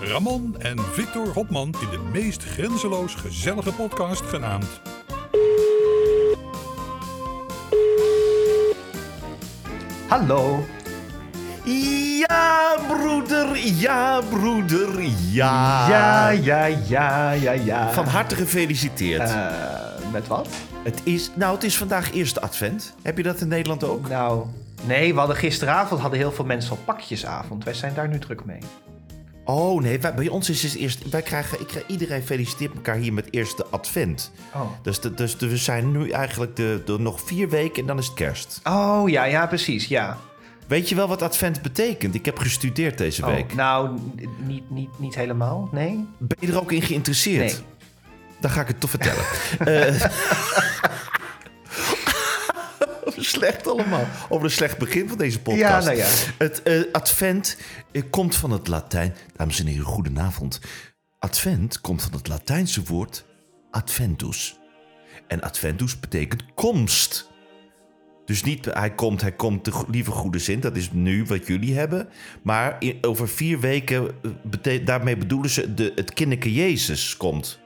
Ramon en Victor Hopman in de meest grenzeloos gezellige podcast genaamd Hallo. Ja, broeder, ja, broeder, ja. Ja, ja, ja, ja, ja. Van harte gefeliciteerd. Eh, met wat? het is, nou, het is vandaag eerste advent. Heb je dat in Nederland ook? Nou, nee, we hadden gisteravond hadden heel veel mensen al pakjesavond. Wij zijn daar nu druk mee. Oh nee, wij- bij ons is het eerst. Wij krijgen, ik krijg, iedereen feliciteert elkaar hier met eerste advent. Oh. Dus, de, dus de- we zijn nu eigenlijk de, de, nog vier weken en dan is het kerst. Oh, ja, ja, precies, ja. Weet je wel wat advent betekent? Ik heb gestudeerd deze Oh, week. nou, niet, niet, niet helemaal, nee. Ben je er ook in geïnteresseerd? Nee. Dan ga ik het toch vertellen. Eh, slecht allemaal. Over een slecht begin van deze podcast. Ja, nou ja. Het eh, advent eh, komt van het Latijn. Dames en heren, goedenavond. Advent komt van het Latijnse woord adventus. En adventus betekent komst. Dus niet hij komt, hij komt de lieve goede zin. Dat is nu wat jullie hebben. Maar in- over vier weken, eh, daarmee bedoelen ze de, het kinderke Jezus komt.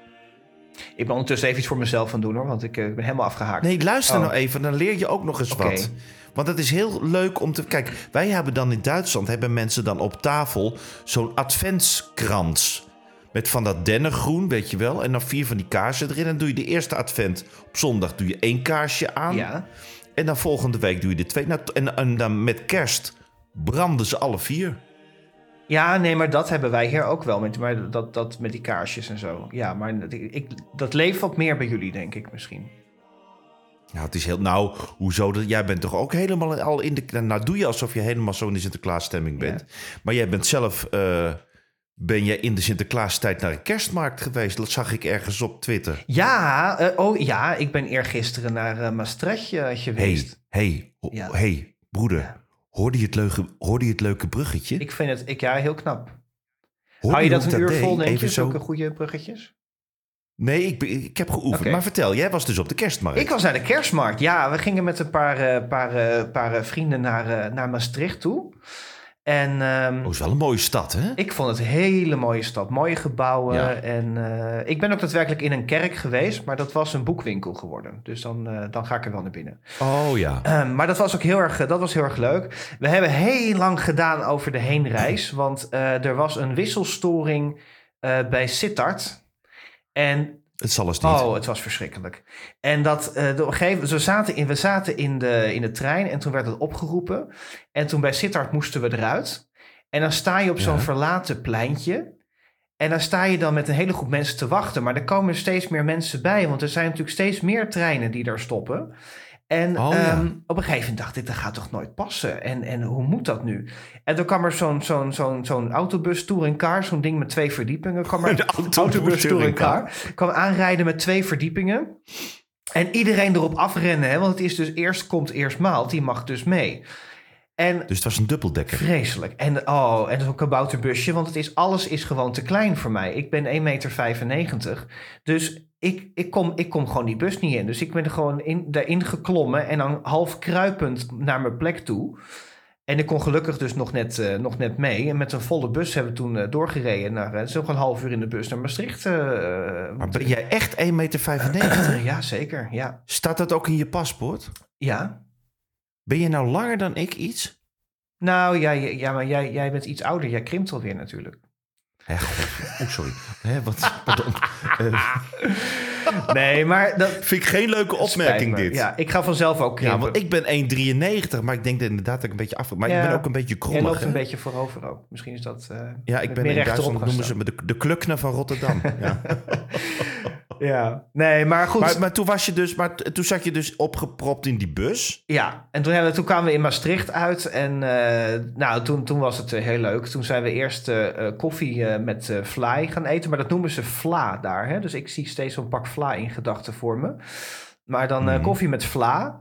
Ik ben ondertussen even iets voor mezelf aan het doen, hoor. Want ik eh, ben helemaal afgehaakt. Nee, luister Oh. nou even, dan leer je ook nog eens wat. Want het is heel leuk om te... Kijk, wij hebben dan in Duitsland... hebben mensen dan op tafel zo'n adventskrans. Met van dat dennengroen, weet je wel. En dan vier van die kaarsen erin. En dan doe je de eerste advent. Op zondag doe je één kaarsje aan. Ja. En dan volgende week doe je de twee. Nou, en, en dan met kerst branden ze alle vier. Ja, nee, maar dat hebben wij hier ook wel. Met, maar dat, dat met die kaarsjes en zo. Ja, maar dat- ik, dat leeft wat meer bij jullie, denk ik misschien. Nou, het is heel... Nou, hoezo? Dat, jij bent toch ook helemaal al in de... Nou, doe je alsof je helemaal zo in de Sinterklaasstemming bent. Maar jij bent zelf... eh, ben jij in de Sinterklaastijd naar een kerstmarkt geweest? Dat zag ik ergens op Twitter. Ja, eh, oh ja, ik ben eergisteren naar Maastricht eh, Hey, geweest. hey, Ja. hey, broeder. Ja. Hoorde, je het leuke, hoorde je het leuke bruggetje? Ik vind het, ik, ja, heel knap. Hou je dat een uur vol, denk je, zo- zulke goede bruggetjes? Nee, ik, ik heb geoefend. Maar vertel, jij was dus op de kerstmarkt. Ik was naar de kerstmarkt. Ja, we gingen met een paar, eh, paar, eh, paar eh, vrienden naar, naar Maastricht toe. En Oh, is wel een mooie stad, hè? ik vond het een hele mooie stad. Mooie gebouwen. Ja. En eh, ik ben ook daadwerkelijk in een kerk geweest, maar dat was een boekwinkel geworden. Dus dan, eh, dan ga ik er wel naar binnen. Oh ja. Ehm, maar dat was ook heel erg, dat was heel erg leuk. We hebben heel lang gedaan over de heenreis. Want eh, er was een wisselstoring eh, bij Sittard. En Het zal eens niet. Oh, het was verschrikkelijk. En dat, eh, een gegeven moment, we zaten, in, we zaten in, de, in de trein en toen werd het opgeroepen. En toen bij Sittard moesten we eruit. En dan sta je op zo'n Ja. verlaten pleintje. En dan sta je dan met een hele groep mensen te wachten. Maar er komen steeds meer mensen bij. Want er zijn natuurlijk steeds meer treinen die daar stoppen. En Oh, ja. ehm, op een gegeven moment dacht ik, dat gaat toch nooit passen? En, en hoe moet dat nu? En toen kwam er zo'n zo'n zo'n zo'n autobus touringcar, zo'n ding met twee verdiepingen. Kwam er, Een autobus autobus touringcar. touringcar. Kwam aanrijden met twee verdiepingen. En iedereen erop afrennen, hè? want het is dus eerst komt eerst maalt, die mag dus mee. En Dus het was een dubbeldekker. vreselijk. En oh, en zo'n kabouterbusje, want het is, alles is gewoon te klein voor mij. Ik ben 1,95 meter. Dus ik, ik, kom, ik kom gewoon die bus niet in. Dus ik ben er gewoon in, daarin geklommen en dan half kruipend naar mijn plek toe. En ik kon gelukkig dus nog net, eh, nog net mee. En met een volle bus hebben we toen eh, doorgereden. Naar, uh, zo een half uur in de bus naar Maastricht. eh, Maar ben jij echt 1,95 meter? ja, zeker. Ja. Staat dat ook in je paspoort? ja. Ben je nou langer dan ik iets? Nou ja, ja, ja maar jij, jij bent iets ouder. Jij krimpt alweer natuurlijk. Hè, god. Oh, sorry. Hè, wat, pardon. Eh, Nee, maar dat vind ik geen leuke opmerking dit. Ja, ik ga vanzelf ook Ja, want ik ben 1,93, maar ik denk dat inderdaad dat ik een beetje af. Maar Ja. ik ben ook een beetje Jij krommig. loopt een beetje voorover ook. Misschien is dat... eh, Ja, ik ben in Duitsland noemen ze me de, de klukner van Rotterdam. ja. Ja, nee, maar goed. Maar, maar toen was je dus, maar toen zat je dus opgepropt in die bus. Ja, en toen, hebben toen kwamen we in Maastricht uit. En eh, nou, toen, toen was het eh, heel leuk. Toen zijn we eerst koffie met fly gaan eten. Maar dat noemen ze vla daar. Hè? Dus ik zie steeds zo'n pak vla in gedachten voor me. Maar dan eh, Mhm. koffie met vla.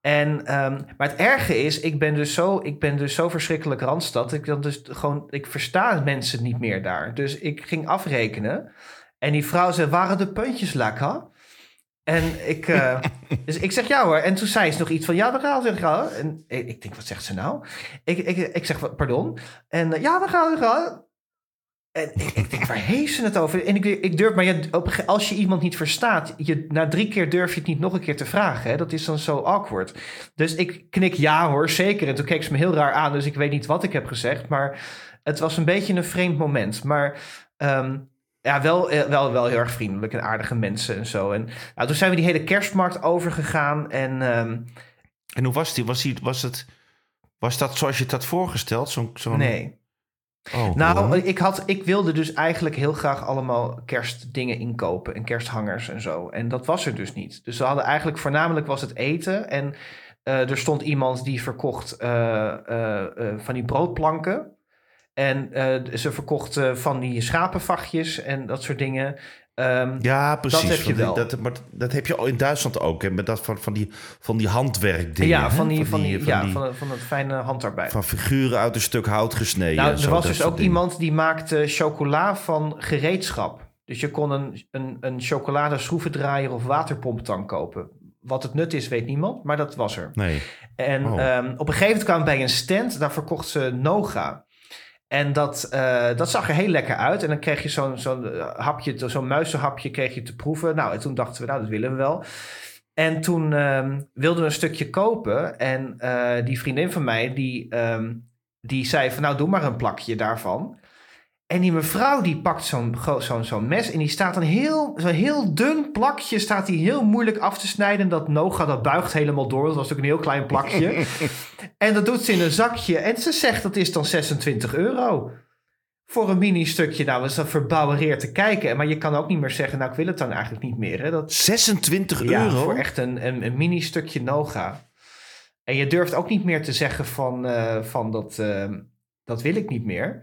En, ehm, maar het erge is, ik ben dus zo, ik ben dus zo verschrikkelijk randstad. Ik, dan dus gewoon, ik versta mensen niet meer daar. Dus ik ging afrekenen. En die vrouw zei, waren de puntjes lekker? En ik, eh, dus ik zeg ja hoor. En toen zei ze nog iets van ja, we gaan ja. En ik, ik denk, wat zegt ze nou? Ik, ik, ik zeg, pardon? En eh, ja, we gaan. En ik, ik denk, waar heeft ze het over? En ik, ik durf, maar je, als je iemand niet verstaat, je, na drie keer durf je het niet nog een keer te vragen. Hè? Dat is dan zo awkward. Dus ik knik ja hoor, zeker. En toen keek ze me heel raar aan, dus ik weet niet wat ik heb gezegd. Maar het was een beetje een vreemd moment. Maar ehm, ja, wel, eh, wel, wel heel erg vriendelijk en aardige mensen en zo. En nou, toen zijn we die hele kerstmarkt overgegaan. En ehm, En hoe was die? Was, die, was, het, was dat zoals je het had voorgesteld? Zo'n, zo'n... nee. Oh, Nou, ik, had, ik wilde dus eigenlijk heel graag allemaal kerstdingen inkopen en kersthangers en zo. En dat was er dus niet. Dus we hadden eigenlijk voornamelijk was het eten. En eh, er stond iemand die verkocht eh, eh, van die broodplanken. En ze verkocht eh, van die schapenvachtjes en dat soort dingen. Ehm, ja, precies. heb je wel. Dat, maar dat heb je al in Duitsland ook. Hè, met dat van, van, die, van die handwerkdingen. ja, van, die, van, die, van ja, die- van, van het fijne handarbeid. van figuren uit een stuk hout gesneden. Nou, er zo, was dat dus ook dingen. iemand die maakte chocola van gereedschap. Dus je kon een, een, een chocoladeschroevendraaier of waterpomptang kopen. Wat het nut is, weet niemand, maar dat was er. Nee. En Oh. ehm, op een gegeven moment kwamen we bij een stand, daar verkocht ze Noga. En dat, eh, dat zag er heel lekker uit. En dan kreeg je zo'n zo'n eh, hapje, zo'n muizenhapje kreeg je te proeven. Nou, en toen dachten we, nou, dat willen we wel. En toen ehm, wilden we een stukje kopen. En eh, die vriendin van mij, die, ehm, die zei van, nou, doe maar een plakje daarvan. En die mevrouw die pakt zo'n gro- zo'n zo'n mes en die staat een heel, zo'n heel dun plakje, staat die heel moeilijk af te snijden. En dat noga, dat buigt helemaal door. Dat was natuurlijk een heel klein plakje. en dat doet ze in een zakje. En ze zegt dat is dan 26 euro. Voor een mini stukje. Nou, is dat verbouwereerd te kijken. Maar je kan ook niet meer zeggen, nou ik wil het dan eigenlijk niet meer. Hè? Dat, 26 ja, euro? voor echt een, een, een mini stukje noga. En je durft ook niet meer te zeggen van, eh, van dat, eh, dat wil ik niet meer.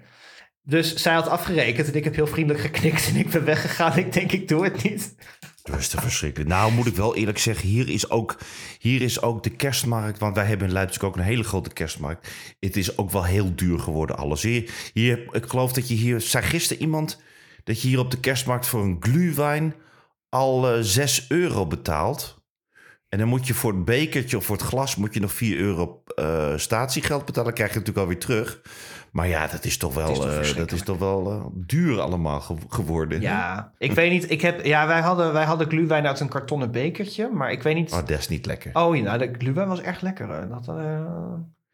Dus zij had afgerekend en ik heb heel vriendelijk geknikt en ik ben weggegaan. Ik denk, ik doe het niet. Dat te verschrikkelijk. Nou, moet ik wel eerlijk zeggen, hier is ook, hier is ook de kerstmarkt. Want wij hebben in Leipzig ook een hele grote kerstmarkt. Het is ook wel heel duur geworden, alles. Hier, hier, ik geloof dat je hier. zei gisteren iemand dat je hier op de kerstmarkt voor een glühwein al eh 6 euro betaalt. En dan moet je voor het bekertje of voor het glas moet je nog 4 euro eh, statiegeld betalen. Dan krijg je natuurlijk alweer terug. Maar ja, dat is toch wel, is toch eh, dat is toch wel eh, duur allemaal ge- geworden. Ja, ik weet niet. Ik heb, ja, wij hadden, wij hadden gluwijn uit een kartonnen bekertje. Maar ik weet niet... Oh, dat is niet lekker. Oh ja, nou, de gluwijn was echt lekker. Dat, eh,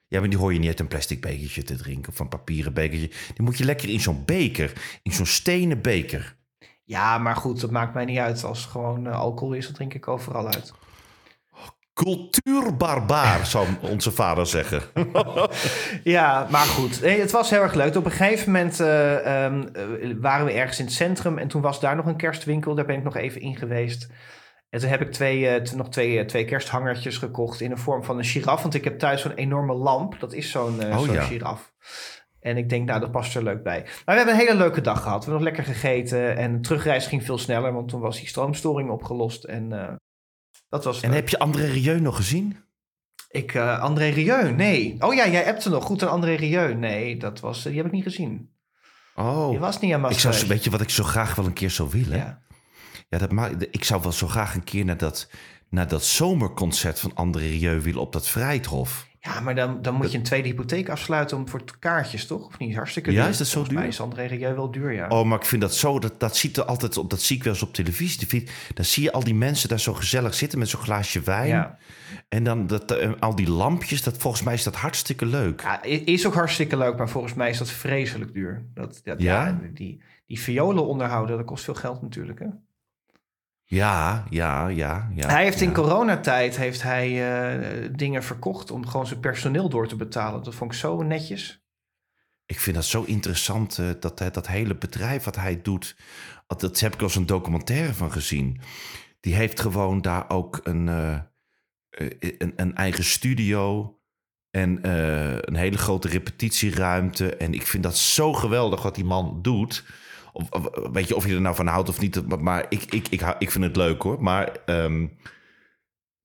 Ja, maar die hoor je niet uit een plastic bekertje te drinken of een papieren bekertje. Die moet je lekker in zo'n beker, in zo'n stenen beker. Ja, maar goed, dat maakt mij niet uit. Als het gewoon alcohol is, dan drink ik overal uit. Cultuurbarbaar, zou onze vader zeggen. Ja, maar goed. Nee, het was heel erg leuk. Op een gegeven moment eh, ehm, eh, waren we ergens in het centrum. En toen was daar nog een kerstwinkel. Daar ben ik nog even in geweest. En toen heb ik twee, eh, nog twee, twee kersthangertjes gekocht in de vorm van een giraf. Want ik heb thuis zo'n enorme lamp. Dat is zo'n Oh, zo'n ja. giraf. En ik denk, nou, dat past er leuk bij. Maar we hebben een hele leuke dag gehad. We hebben nog lekker gegeten. En de terugreis ging veel sneller, want toen was die stroomstoring opgelost. En dat was En heb je André Rieu nog gezien? ik, eh, André Rieu, nee. Oh ja, jij appte nog. Goed André Rieu. Nee, dat was, die heb ik niet gezien. Oh, Die was niet aan ik zou, weet je wat ik zo graag wel een keer zou willen? Ja. Ja, dat maakt, ik zou wel zo graag een keer naar dat, naar dat zomerconcert van André Rieu willen op dat Vrijthof. Ja, maar dan, dan moet je een tweede hypotheek afsluiten om voor kaartjes, toch? Of niet? Hartstikke Ja, duur. is dat zo Volgens mij duur? is André Rieu wel duur, ja. Oh, maar ik vind dat zo, dat, dat ziet er altijd op, dat zie ik wel eens op televisie. Dan zie je al die mensen daar zo gezellig zitten met zo'n glaasje wijn. Ja. En dan dat, eh, al die lampjes, dat, volgens mij is dat hartstikke leuk. Ja, is ook hartstikke leuk, maar volgens mij is dat vreselijk duur. Dat, dat, Ja? ja? die, die violen onderhouden, dat kost veel geld natuurlijk, hè? Ja, ja, ja. ja hij heeft in coronatijd heeft hij, eh, dingen verkocht om gewoon zijn personeel door te betalen. Dat vond ik zo netjes. Ik vind dat zo interessant, eh, dat, hij- dat hele bedrijf wat hij doet. Dat, dat heb ik als een documentaire van gezien. Die heeft gewoon daar ook een, eh, eh, een, een eigen studio en eh, een hele grote repetitieruimte. En ik vind dat zo geweldig wat die man doet. Of, of- weet je of je er nou van houdt of niet, maar, ik, ik, ik, ik vind het leuk hoor. Maar ehm,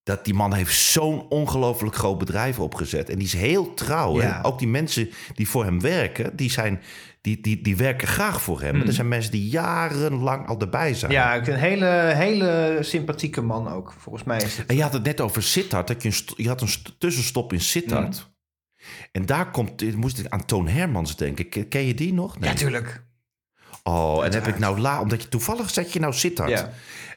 dat die man heeft zo'n ongelooflijk groot bedrijf opgezet. En die is heel trouw. Ja. En ook die mensen die voor hem werken, die, zijn, die, die, die werken graag voor hem. Mm. Er zijn mensen die jarenlang al erbij zijn. Ja, ik een hele, hele sympathieke man ook. Volgens mij is het... En je had het net over Sittard. Dat je, een je had een st- tussenstop in Sittard. En daar komt, moest ik aan Toon Hermans denken. Ken- Ken je die nog? Nee. Ja, tuurlijk. Oh, en heb ik nou la, omdat je toevallig zet je nou Sittard. Ja.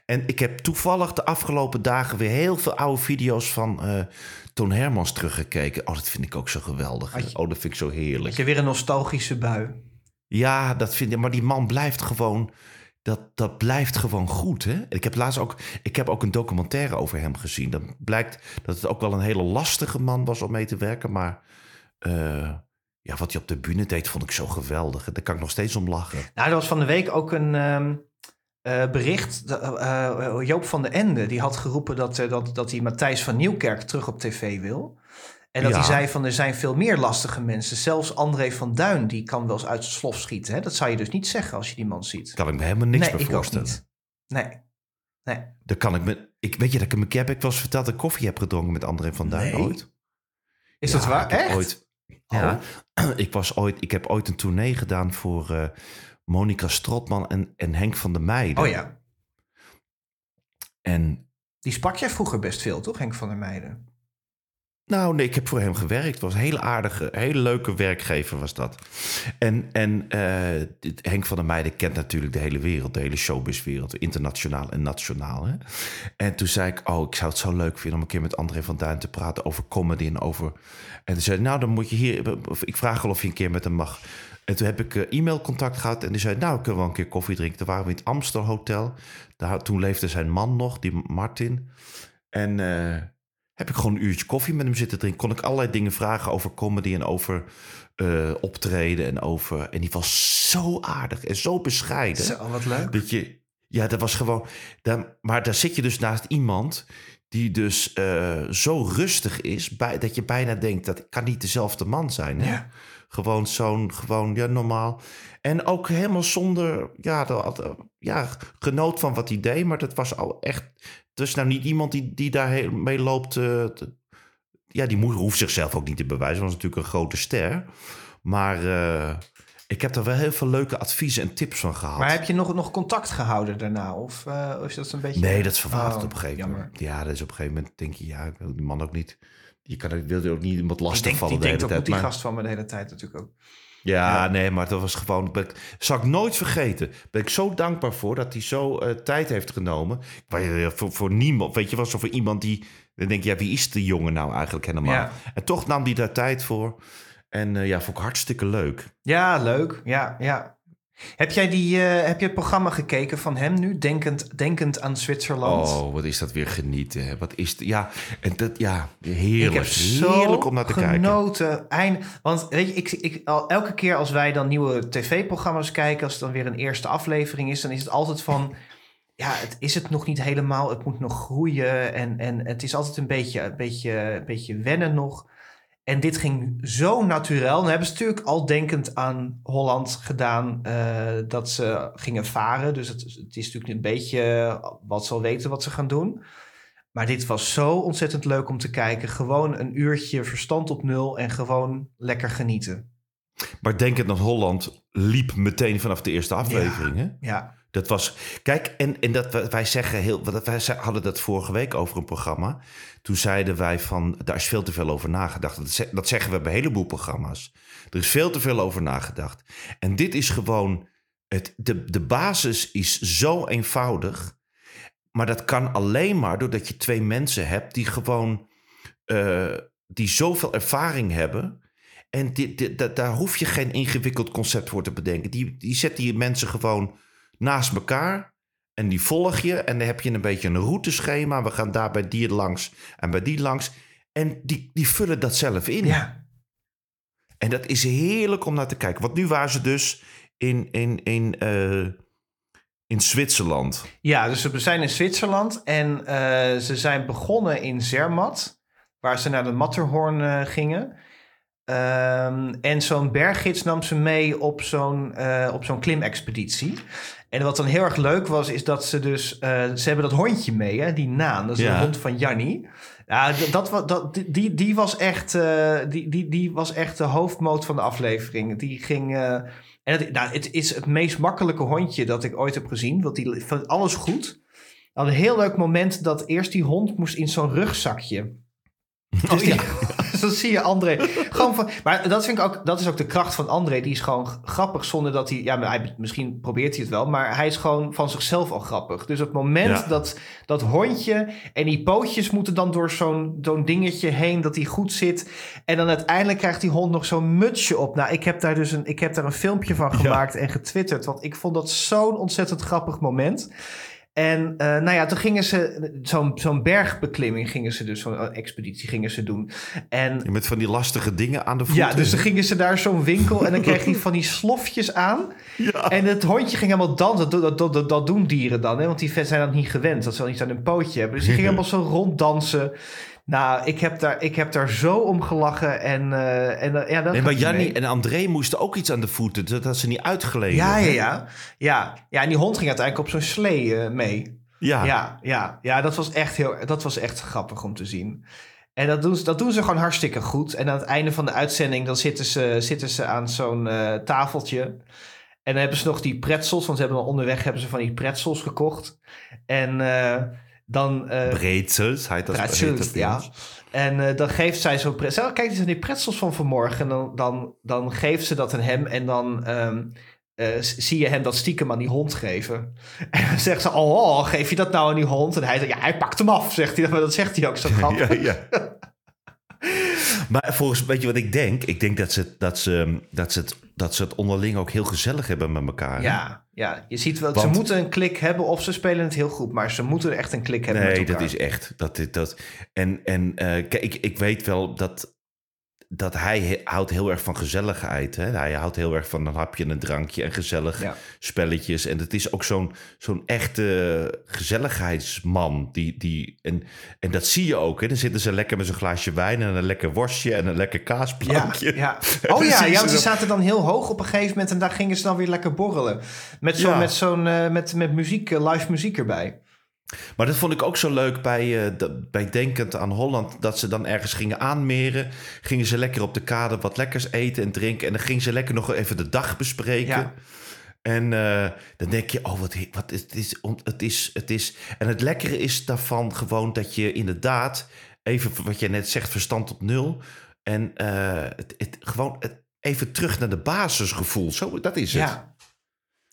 En ik heb toevallig de afgelopen dagen weer heel veel oude video's van eh, Toon Hermans teruggekeken. Oh, dat vind ik ook zo geweldig. Je- Oh, dat vind ik zo heerlijk. Had je weer een nostalgische bui. Ja, dat vind ik. Maar die man blijft gewoon. Dat, dat blijft gewoon goed. Hè? Ik heb laatst ook. Ik heb ook een documentaire over hem gezien. Dan blijkt dat het ook wel een hele lastige man was om mee te werken. Maar eh, ja, wat hij op de bühne deed, vond ik zo geweldig. Daar kan ik nog steeds om lachen. Nou, er was van de week ook een ehm, eh, bericht. De- eh, eh, Joop van den Ende die had geroepen dat, dat, dat hij Matthijs van Nieuwkerk terug op tv wil. En dat Ja. hij zei van er zijn veel meer lastige mensen. Zelfs André van Duin die kan wel eens uit zijn slof schieten. Hè? Dat zou je dus niet zeggen als je die man ziet. Kan ik me helemaal niks nee, meer voorstellen. niet. Nee. Nee. Dan kan ik me. Ik weet je dat ik. Ik heb ik eens verteld dat ik koffie heb gedronken met André van Duin Nee. ooit. Is Ja, dat waar? Echt? Ooit, Oh. ja, ik, was ooit, ik heb ooit een tournee gedaan voor eh Monica Strotman en, en Henk van der Meijden. Oh ja. En Die sprak jij vroeger best veel, toch, Henk van der Meijden? Nou, nee, ik heb voor hem gewerkt. Het was een hele aardige, hele leuke werkgever was dat. En, en eh, Henk van der Meijden kent natuurlijk de hele wereld, de hele showbizwereld, internationaal en nationaal. Hè? En toen zei ik, oh, ik zou het zo leuk vinden om een keer met André van Duin te praten over comedy en over... En toen zei nou, dan moet je hier... Ik vraag wel of je een keer met hem mag. En toen heb ik eh, e-mailcontact gehad en die zei, nou, kunnen we wel een keer koffie drinken. Toen waren we in het Amstel Hotel. Daar, toen leefde zijn man nog, die Martin. En eh, heb ik gewoon een uurtje koffie met hem zitten drinken. Kon ik allerlei dingen vragen over comedy en over eh, optreden en over... En die was zo aardig en zo bescheiden. Zo, wat leuk. Dat je, ja, dat was gewoon. daar- maar daar zit je dus naast iemand die dus eh, zo rustig is, bij, dat je bijna denkt dat kan niet dezelfde man zijn. Hè? Ja. Gewoon zo'n, gewoon, ja, normaal. En ook helemaal zonder, ja, dat, ja, genoot van wat hij deed, maar dat was al echt. Dus nou niet iemand die, die daar heel mee loopt. eh, te- ja, die moet, hoeft zichzelf ook niet te bewijzen, was natuurlijk een grote ster. Maar eh, ik heb daar wel heel veel leuke adviezen en tips van gehad. Maar heb je nog, nog contact gehouden daarna? Of eh, is dat een beetje... Nee, dat verwacht Oh, op een gegeven jammer. moment. Ja, dat is op een gegeven moment denk je, ja, ik wil die man ook niet. Je kan, je ook niet iemand lastig vallen die de denkt hele ook tijd. die maar- gast van me de hele tijd natuurlijk ook. ja, Ja. nee, maar dat was gewoon. Ik, zal ik nooit vergeten. Ben ik zo dankbaar voor dat hij zo eh, tijd heeft genomen. Voor, voor niemand, weet je, was zo voor iemand die. Dan denk je, ja, wie is de jongen nou eigenlijk helemaal? Ja. En toch nam hij daar tijd voor. En eh, ja, vond ik hartstikke leuk. Ja, leuk. Ja, ja. Heb jij die, eh, heb je het programma gekeken van hem nu? Denkend, denkend aan Zwitserland. Oh, wat is dat weer genieten. hè? Wat is? Ja, en dat, ja, ik heerlijk. heb zo heerlijk om naar te kijken. genoten. Eind, want weet je, ik, ik, al, elke keer als wij dan nieuwe tv-programma's kijken... als het dan weer een eerste aflevering is... dan is het altijd van... Ja, het is het nog niet helemaal. Het moet nog groeien. En, en het is altijd een beetje, een, beetje, een beetje wennen nog. En dit ging zo natuurlijk. Dan hebben ze natuurlijk al denkend aan Holland gedaan eh, dat ze gingen varen. Dus het, het is natuurlijk een beetje wat ze al weten wat ze gaan doen. Maar dit was zo ontzettend leuk om te kijken. Gewoon een uurtje verstand op nul en gewoon lekker genieten. Maar denk het naar Holland liep meteen vanaf de eerste aflevering. Hè? Ja, Dat was. Kijk, en, en dat wij- zeggen heel. Wij hadden dat vorige week over een programma. Toen zeiden wij van. Daar is veel te veel over nagedacht. Dat, ze- dat zeggen we bij een heleboel programma's. Er is veel te veel over nagedacht. En dit is gewoon. Het, de, de basis is zo eenvoudig. Maar dat kan alleen maar doordat je twee mensen hebt die gewoon. eh, die zoveel ervaring hebben. En dit, daar hoef je geen ingewikkeld concept voor te bedenken. Die, die zet die mensen gewoon naast elkaar. En die volg je. En dan heb je een beetje een routeschema. We gaan daar bij die langs en bij die langs. En die, die vullen dat zelf in. ja. En dat is heerlijk om naar te kijken. Want nu waren ze dus in, in, in, eh, in Zwitserland. Ja, dus we zijn in Zwitserland en eh, ze zijn begonnen in Zermatt, waar ze naar de Matterhorn eh, gingen. Ehm, en zo'n berggids nam ze mee op zo'n eh, op zo'n klimexpeditie. En wat dan heel erg leuk was, is dat ze dus... eh, ze hebben dat hondje mee, hè, die Naan. Dat is Ja. de hond van Janni. Ja, dat, wa- dat, die, die, was echt, eh, die, die, die was echt de hoofdmoot van de aflevering. Die ging... eh, en het, nou, het is het meest makkelijke hondje dat ik ooit heb gezien. Want die vond alles goed. Hadden een heel leuk moment dat eerst die hond moest in zo'n rugzakje. Dus die, dan zie je André. Gewoon van, maar dat, vind ik ook, dat is ook de kracht van André. Die is gewoon grappig zonder dat hij... Ja, hij, misschien probeert hij het wel. Maar hij is gewoon van zichzelf al grappig. Dus op het moment Ja. dat dat hondje... En die pootjes moeten dan door zo'n zo'n dingetje heen... dat hij goed zit. En dan uiteindelijk krijgt die hond nog zo'n mutsje op. Nou, ik heb daar dus een, ik heb daar een filmpje van gemaakt en getwitterd. Want ik vond dat zo'n ontzettend grappig moment. En eh, nou ja, toen gingen ze zo'n zo'n bergbeklimming gingen ze dus, zo'n expeditie gingen ze doen. En Met van die lastige dingen aan de voeten. ja, dus dan gingen ze daar zo'n winkel en dan kreeg hij van die slofjes aan. Ja. En het hondje ging helemaal dansen. Dat, dat, dat, dat, dat doen dieren dan, hè? want die vet zijn dat niet gewend. Dat ze wel iets aan hun pootje hebben. Dus die ging helemaal zo ronddansen. Nou, ik heb daar, ik heb daar zo om gelachen. En, eh, en eh, ja, dat Nee, maar Jannie en André moesten ook iets aan de voeten. Dat had ze niet uitgeleden. Ja, ja, ja, ja. Ja, en die hond ging uiteindelijk op zo'n slee eh, mee. Ja. Ja, ja, ja dat, was echt heel, dat was echt grappig om te zien. En dat doen, ze, dat doen ze gewoon hartstikke goed. En aan het einde van de uitzending dan zitten ze, zitten ze aan zo'n tafeltje. En dan hebben ze nog die pretzels, want ze hebben dan onderweg hebben ze van die pretzels gekocht. En dan... eh, Breetzels, heet dat Pretzels, ja. En eh, dan geeft zij zo'n pretzel. Kijk, die zijn die pretzels van vanmorgen. En dan, dan, dan geeft ze dat aan hem. En dan ehm, eh, zie je hem dat stiekem aan die hond geven. En dan zegt ze, oh, oh, geef je dat nou aan die hond? En hij zegt, ja, hij pakt hem af, zegt hij. Maar dat zegt hij ook zo grappig. Ja, ja. Maar volgens, weet je wat ik denk? Ik denk dat ze, dat, ze, dat, ze het, dat ze het onderling ook heel gezellig hebben met elkaar. Ja, ja, je ziet wel, ze Want- moeten een klik hebben of ze spelen het heel goed. Maar ze moeten echt een klik hebben Nee, met dat elkaar. is echt. Dat, dat, dat, en en eh, kijk, ik, ik weet wel dat, dat hij houdt heel erg van gezelligheid. Hè? Hij houdt heel erg van een hapje en een drankje en gezellig Ja. spelletjes. En het is ook zo'n zo'n echte gezelligheidsman. Die, die, en, en dat zie je ook. Hè? Dan zitten ze lekker met zo'n glaasje wijn en een lekker worstje en een lekker Ja, kaasplankje. ja. En Oh ja, ja ze want ze dan- zaten dan heel hoog op een gegeven moment en daar gingen ze dan weer lekker borrelen. Met Ja. met, zo'n eh, met, met muziek, eh, live muziek erbij. Maar dat vond ik ook zo leuk bij, eh, bij Denkend aan Holland. Dat ze dan ergens gingen aanmeren. Gingen ze lekker op de kade wat lekkers eten en drinken. En dan gingen ze lekker nog even de dag bespreken. Ja. En eh, dan denk je, oh, wat, wat is, het, is, het, is, het is... En het lekkere is daarvan gewoon dat je inderdaad... Even wat je net zegt, verstand op nul. En eh, het, het, gewoon het, even terug naar de basisgevoel. Zo, dat is het. Ja.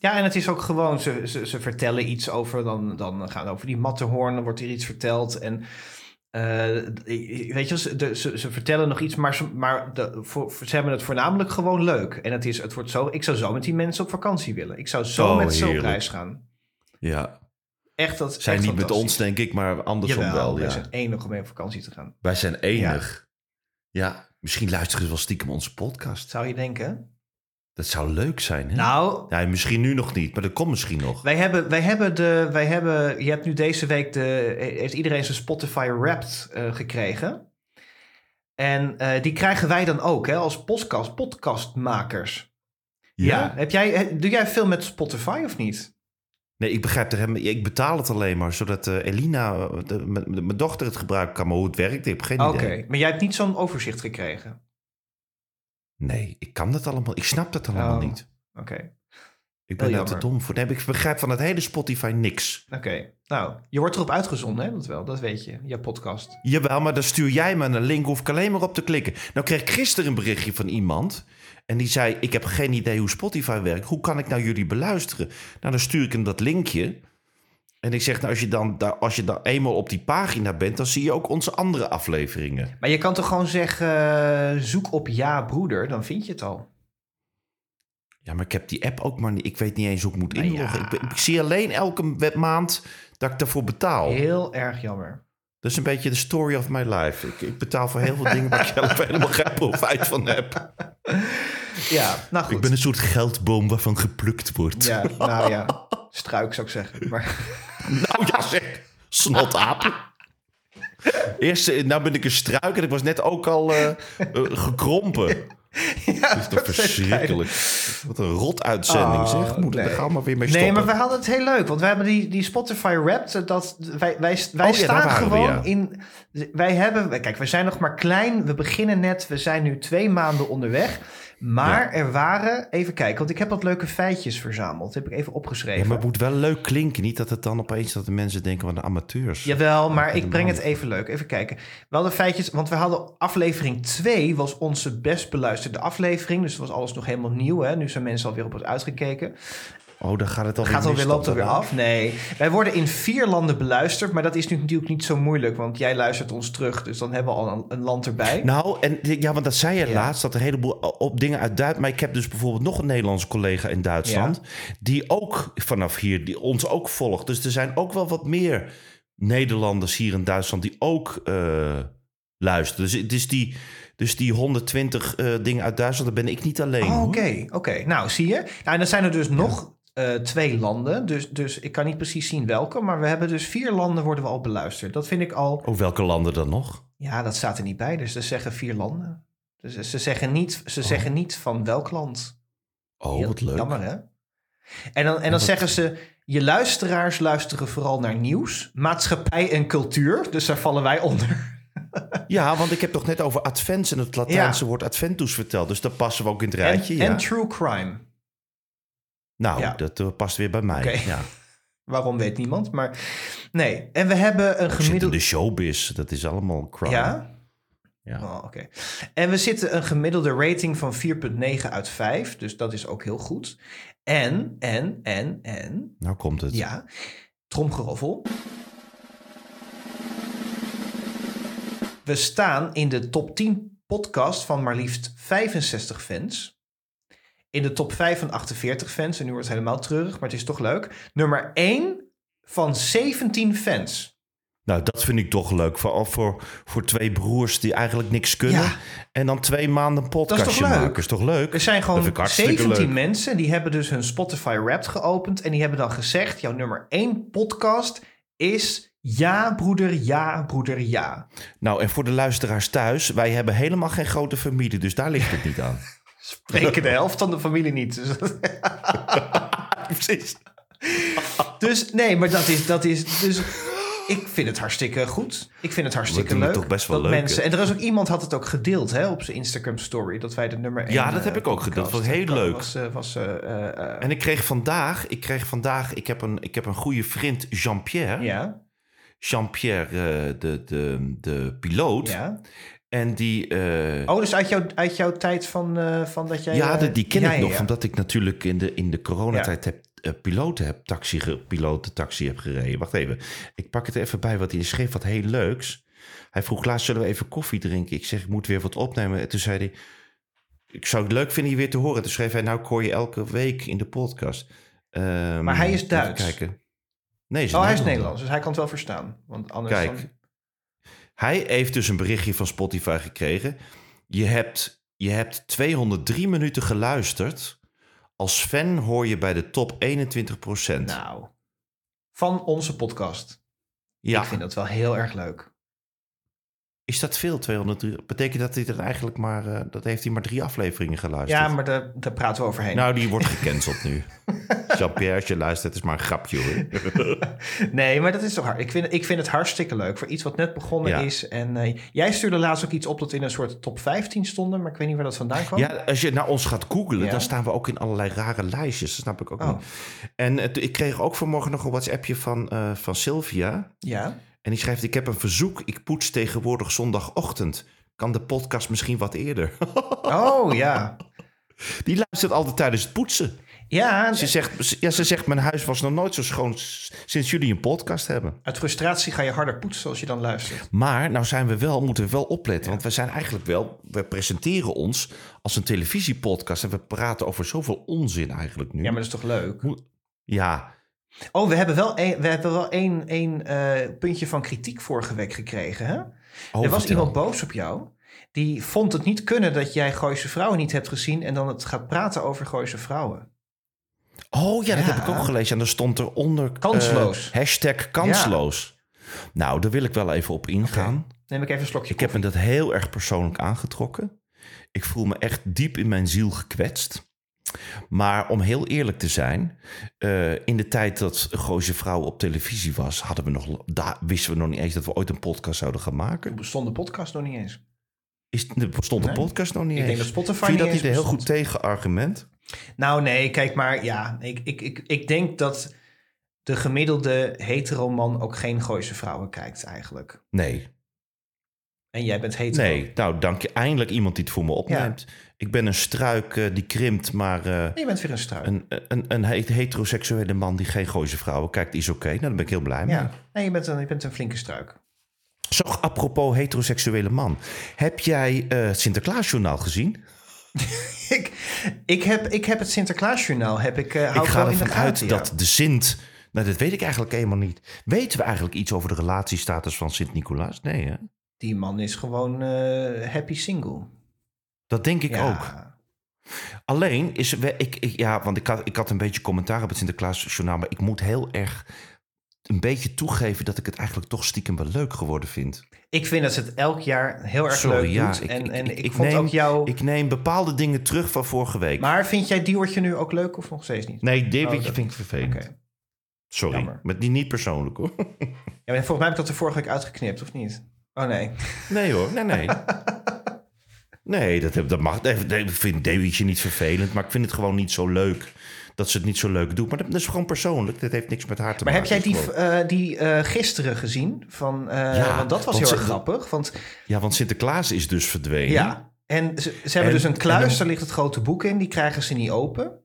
Ja, en het is ook gewoon, ze, ze, ze vertellen iets over, dan, dan gaan over die Matterhorn, dan wordt hier iets verteld. En eh, weet je, ze, de, ze, ze vertellen nog iets, maar, ze, maar de, voor, ze hebben het voornamelijk gewoon leuk. En het, is, het wordt zo, ik zou zo met die mensen op vakantie willen. Ik zou zo Oh, met ze op heerlijk. reis gaan. Ja. Echt, dat Zijn echt niet met ons, denk ik, maar andersom Jawel, wel. wij Ja. zijn enig om mee op vakantie te gaan. Wij zijn enig. Ja. misschien luisteren ze wel stiekem onze podcast. Zou je denken? Dat zou leuk zijn, hè? Nou, Ja, misschien nu nog niet, maar dat komt misschien nog. Wij hebben, wij hebben de, wij hebben, je hebt nu deze week de, heeft iedereen zijn Spotify Wrapped eh, gekregen. En eh, die krijgen wij dan ook, hè, als podcast, podcastmakers. Ja. Heb jij, doe jij veel met Spotify of niet? Nee, ik begrijp er helemaal... Ik betaal het alleen maar, zodat eh, Elina, de- mijn dochter, het gebruiken kan. Maar hoe het werkt, ik heb geen Oké, idee. maar jij hebt niet zo'n overzicht gekregen. Nee, ik kan dat allemaal... Ik snap dat allemaal Oh. niet. Oké, Ik ben daar te dom voor. Nee, ik begrijp van het hele Spotify niks. oké. Nou, je wordt erop uitgezonden, hè? Dat wel, dat weet je, je podcast. Jawel, maar dan stuur jij me een link, hoef ik alleen maar op te klikken. Nou kreeg ik gisteren een berichtje van iemand. En die zei, ik heb geen idee hoe Spotify werkt. Hoe kan ik nou jullie beluisteren? Nou, dan stuur ik hem dat linkje. En ik zeg, nou, als je dan, als je dan eenmaal op die pagina bent... dan zie je ook onze andere afleveringen. Maar je kan toch gewoon zeggen, eh, zoek op Ja Broeder, dan vind je het al. Ja, maar ik heb die app ook maar niet... Ik weet niet eens hoe ik moet Nou ja. inloggen. Ik, ben- ik zie alleen elke maand dat ik daarvoor betaal. Heel erg jammer. Dat is een beetje de story of my life. Ik, ik betaal voor heel veel dingen waar ik zelf helemaal geen profijt van heb. Ja, nou goed. Ik ben een soort geldboom waarvan geplukt wordt. Ja, nou ja. Struik zou ik zeggen. Maar Nou ja, zeg. Snotapen. Eerst, eh, nou ben ik een struik en ik was net ook al eh, eh, gekrompen. ja, Dat is toch verschrikkelijk. Wat een rot uitzending Oh, zeg. Moet nee. er gaan maar weer mee stoppen. Nee, maar we hadden het heel leuk. Want we hebben die, die Spotify Wrapped. Dat, wij wij, wij Oh ja, daar staan we, gewoon ja. in... Wij hebben... Kijk, we zijn nog maar klein. We beginnen net. We zijn nu twee maanden onderweg. Maar Ja. er waren... Even kijken, want ik heb wat leuke feitjes verzameld. heb ik even opgeschreven. Ja, maar het moet wel leuk klinken. Niet dat het dan opeens dat de mensen denken van de amateurs. Jawel, maar ik breng het even leuk. Even kijken. We hadden feitjes, want we hadden aflevering 2 was onze best beluisterde aflevering. Dus het was alles nog helemaal nieuw. Hè? Nu zijn mensen alweer op het uitgekeken. Oh, dan gaat het alweer Gaat alweer, loopt alweer daarna. af? Nee. Wij worden in vier landen beluisterd, maar dat is nu natuurlijk niet zo moeilijk, want jij luistert ons terug. Dus dan hebben we al een, een land erbij. Nou, en ja, want dat zei je Ja. laatst, dat er een heleboel op dingen uit Duitsland. Maar ik heb dus bijvoorbeeld nog een Nederlandse collega in Duitsland. Die ook vanaf hier, die ons ook volgt. Dus er zijn ook wel wat meer Nederlanders hier in Duitsland die ook eh, luisteren. Dus, dus, die, dus die 120 eh, dingen uit Duitsland, daar ben ik niet alleen. Oh. Oké, oké. Nou, zie je. Nou, en dan zijn er dus nog eh, twee landen. Dus, dus ik kan niet precies zien welke, maar we hebben dus vier landen worden we al beluisterd. Dat vind ik al... Oh, welke landen dan nog? Ja, dat staat er niet bij. Dus ze zeggen vier landen. Dus ze zeggen niet, ze zeggen niet van welk land. Oh, Heel wat leuk. Jammer, hè? En dan, en dan wat- zeggen ze... Je luisteraars luisteren vooral naar nieuws, maatschappij en cultuur. Dus daar vallen wij onder. Ja, want ik heb toch net over advents en het Latijnse woord adventus verteld. Dus daar passen we ook in het En, rijtje. ja. en true crime. Nou, ja. dat eh, past weer bij mij. Ja. Waarom weet niemand, maar... Nee, en we hebben een gemiddelde... de showbiz. Dat is allemaal crime. Ja? Ja. Oh, oké. En we zitten een gemiddelde rating van 4,9 uit 5. Dus dat is ook heel goed. En, en, en, en... Nou komt het. Ja, tromgeroffel. We staan in de top 10 podcast van maar liefst 65 fans. In de top 5 van 48 fans. En nu wordt het helemaal treurig, maar het is toch leuk. Nummer 1 van 17 fans. Nou, dat vind ik toch leuk. Vooral voor, voor twee broers die eigenlijk niks kunnen. Ja. En dan twee maanden een podcastje toch leuk? maken. Is toch leuk? Er zijn Dat gewoon vind ik hartstikke 17 leuk. mensen die hebben dus hun Spotify Wrapped geopend. En die hebben dan gezegd: jouw nummer 1 podcast is Ja, broeder, ja, broeder, ja. Nou, en voor de luisteraars thuis. Wij hebben helemaal geen grote familie. Dus daar ligt het niet aan. Spreken de helft van de familie niet. Dus, Precies. dus nee, maar dat is, dat is. Dus ik vind het hartstikke goed. Ik vind het hartstikke doen het leuk. toch best wel dat leuk, mensen. hè? En er is ook iemand had het ook gedeeld hè, op zijn Instagram story. Dat wij de nummer 1. Ja, dat heb ik ook gedeeld. Dat was heel leuk. Was, eh, was, eh, eh, eh, En ik kreeg vandaag... Ik kreeg vandaag... Ik heb een, ik heb een goede vriend, Jean-Pierre. ja, Jean-Pierre, eh, de, de, de piloot. ja. En die... eh, Oh, dus uit, jouw uit jouw tijd van, eh, van dat jij... ja, eh, de- die ken ja, ik nog. ja. Omdat ik natuurlijk in de, in de coronatijd heb, piloten heb, taxi, piloten taxi heb gereden. Wacht even. Ik pak het even bij, wat hij schreef wat heel leuks. Hij vroeg laatst, zullen we even koffie drinken? Ik zeg, ik moet weer wat opnemen. En toen zei hij, ik zou het leuk vinden je weer te horen. Toen schreef hij, nou ik hoor je elke week in de podcast. Ehm, Maar hij is Duits. Kijken. Nee, Oh, hij is Nederlands, dus hij kan het wel verstaan. Want anders Kijk. dan... Hij heeft dus een berichtje van Spotify gekregen. Je hebt, je hebt 203 minuten geluisterd. Als fan hoor je bij de top 21% Nou, van onze podcast. ja, Ik vind dat wel heel erg leuk. Is dat veel? 203? Betekent dat hij er eigenlijk maar... eh, dat heeft hij maar drie afleveringen geluisterd? Ja, maar daar, daar praten we overheen. Nou, die wordt gecanceld nu. Jean-Pierre, als je luistert, het is maar een grapje hoor. Nee, maar dat is toch hard. Ik vind, ik vind het hartstikke leuk voor iets wat net begonnen Ja. is. En eh, jij stuurde laatst ook iets op dat in een soort top 15 stonden, maar ik weet niet waar dat vandaan kwam. Ja, als je naar ons gaat googlen, Ja. dan staan we ook in allerlei rare lijstjes. Dat snap ik ook Oh. niet. En ik kreeg ook vanmorgen nog een WhatsAppje van, eh, van Sylvia. Ja. En die schrijft, ik heb een verzoek. Ik poets tegenwoordig zondagochtend. Kan de podcast misschien wat eerder? Oh ja. Die luistert altijd tijdens het poetsen. Ja, Ze zegt, ja, ze zegt, mijn huis was nog nooit zo schoon sinds jullie een podcast hebben. uit frustratie ga je harder poetsen als je dan luistert. Maar nou zijn we wel, moeten we wel opletten. Want we zijn eigenlijk wel, we presenteren ons als een televisiepodcast. En we praten over zoveel onzin eigenlijk nu. Ja, maar dat is toch leuk? Ja, Oh, we hebben wel één, we hebben wel één, één eh, puntje van kritiek vorige week gekregen. Hè? Oh, er was iemand boos op jou. Die vond het niet kunnen dat jij Gooise Vrouwen niet hebt gezien... en dan het gaat praten over Gooise Vrouwen. Oh ja, dat Ja. heb ik ook gelezen. En daar stond eronder... eh, Kansloos. hashtag kansloos. Nou, daar wil ik wel even op ingaan. Neem ik even een slokje Ik heb me dat heel erg persoonlijk aangetrokken. Ik voel me echt diep in mijn ziel gekwetst. Maar om heel eerlijk te zijn, eh, in de tijd dat Gooise Vrouw op televisie was, hadden we nog, daar wisten we nog niet eens dat we ooit een podcast zouden gaan maken. bestond de podcast nog niet eens. Is, er bestond de podcast nog niet Ik eens. denk dat Spotify Vind je dat niet een heel goed tegenargument? Nou nee, kijk maar. Ja, ik, ik, ik, ik denk dat de gemiddelde hetero man ook geen Gooise Vrouwen kijkt eigenlijk. Nee. En jij bent hetero. Nee, nou dank je. Eindelijk iemand die het voor me opneemt. Ik ben een struik eh, die krimpt, maar eh, Je bent weer een struik. een, een, een he- heteroseksuele man die geen Gooise vrouwen kijkt, is oké. Nou, daar ben ik heel blij mee. Ja, nee, je bent, een, je bent een flinke struik. Zo, apropos heteroseksuele man. Heb jij eh, het Sinterklaasjournaal gezien? ik, ik, heb, ik heb het Sinterklaasjournaal, heb ik, uh, hou ik ga ervan uit ja. dat de Sint... Nou, dat weet ik eigenlijk helemaal niet. Weten we eigenlijk iets over de relatiestatus van Sint-Nicolaas? Nee, hè? Die man is gewoon eh, happy single. Dat denk ik ja. ook. Alleen is... Ik, ik, ja, want ik had, ik had een beetje commentaar op het Sinterklaasjournaal... maar ik moet heel erg een beetje toegeven... dat ik het eigenlijk toch stiekem wel leuk geworden vind. Ik vind dat ze het elk jaar heel erg Sorry, leuk ja, doet. ik- en ik- en ik- ik, ik vond neem- ook jou... Ik neem bepaalde dingen terug van vorige week. Maar vind jij Diewertje nu ook leuk of nog steeds niet? nee, dit Oh, dat- vind ik vervelend. Sorry, Jammer. maar die niet persoonlijk hoor. Ja, maar volgens mij heb ik dat er vorige week uitgeknipt, of niet? Oh nee. Nee hoor, nee, nee. Nee, dat, heb- dat mag. Ik vind Davidje niet vervelend, maar ik vind het gewoon niet zo leuk dat ze het niet zo leuk doet. Maar dat, is gewoon persoonlijk. Dat heeft niks met haar te Maar heb maken. jij die, eh, die eh, gisteren gezien? Van, eh, Ja, want dat was want heel erg grappig. Want Ja, want Sinterklaas is dus verdwenen. ja, en ze, ze hebben En- dus een kluis, dan- daar ligt het grote boek in. Die krijgen ze niet open.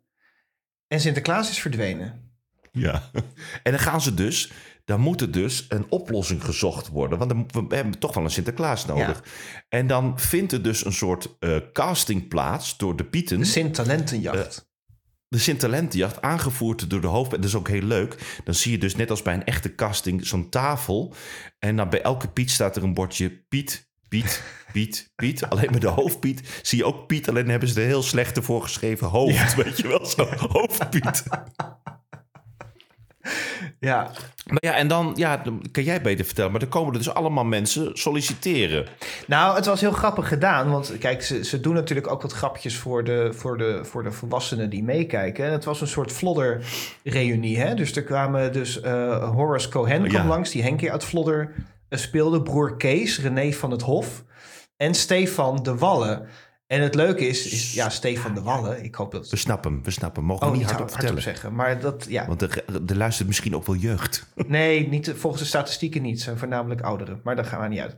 En Sinterklaas is verdwenen. Ja. En dan gaan ze dus. Dan moet er dus een oplossing gezocht worden. Want dan- we hebben toch wel een Sinterklaas nodig. En dan vindt er dus een soort eh, casting plaats door de Pieten. De Sint-talentenjacht. de Sint-talentenjacht, aangevoerd door de hoofd. Dat is ook heel leuk. Dan zie je dus net als bij een echte casting zo'n tafel. En dan bij elke Piet staat er een bordje Piet, Piet, Piet, Piet. Alleen met de hoofdpiet zie je ook Piet. Alleen hebben ze er heel slecht voor geschreven hoofd. Weet je wel, zo hoofdpiet. Ja. Maar ja, en dan, ja, dan kan jij beter vertellen. Maar dan komen er dus allemaal mensen solliciteren. Nou, het was heel grappig gedaan. Want kijk, ze, ze doen natuurlijk ook wat grapjes voor de, voor de, voor de volwassenen die meekijken. En het was een soort Vlodder-reunie. Hè? Dus er kwamen dus eh, Horace Cohen kwam Ja. langs, die Henkie uit Vlodder speelde. Broer Kees, René van het Hof. En Stefan de Wallen. En het leuke is, is ja, Stefan de Wallen. Ik hoop dat... We snappen hem, we snappen hem. Mogen Oh, we niet hard, hardop vertellen. zeggen. Maar dat, ja. Want er, er luistert misschien ook wel jeugd. Nee, niet, volgens de statistieken niet. Zijn voornamelijk ouderen. Maar daar gaan we niet uit.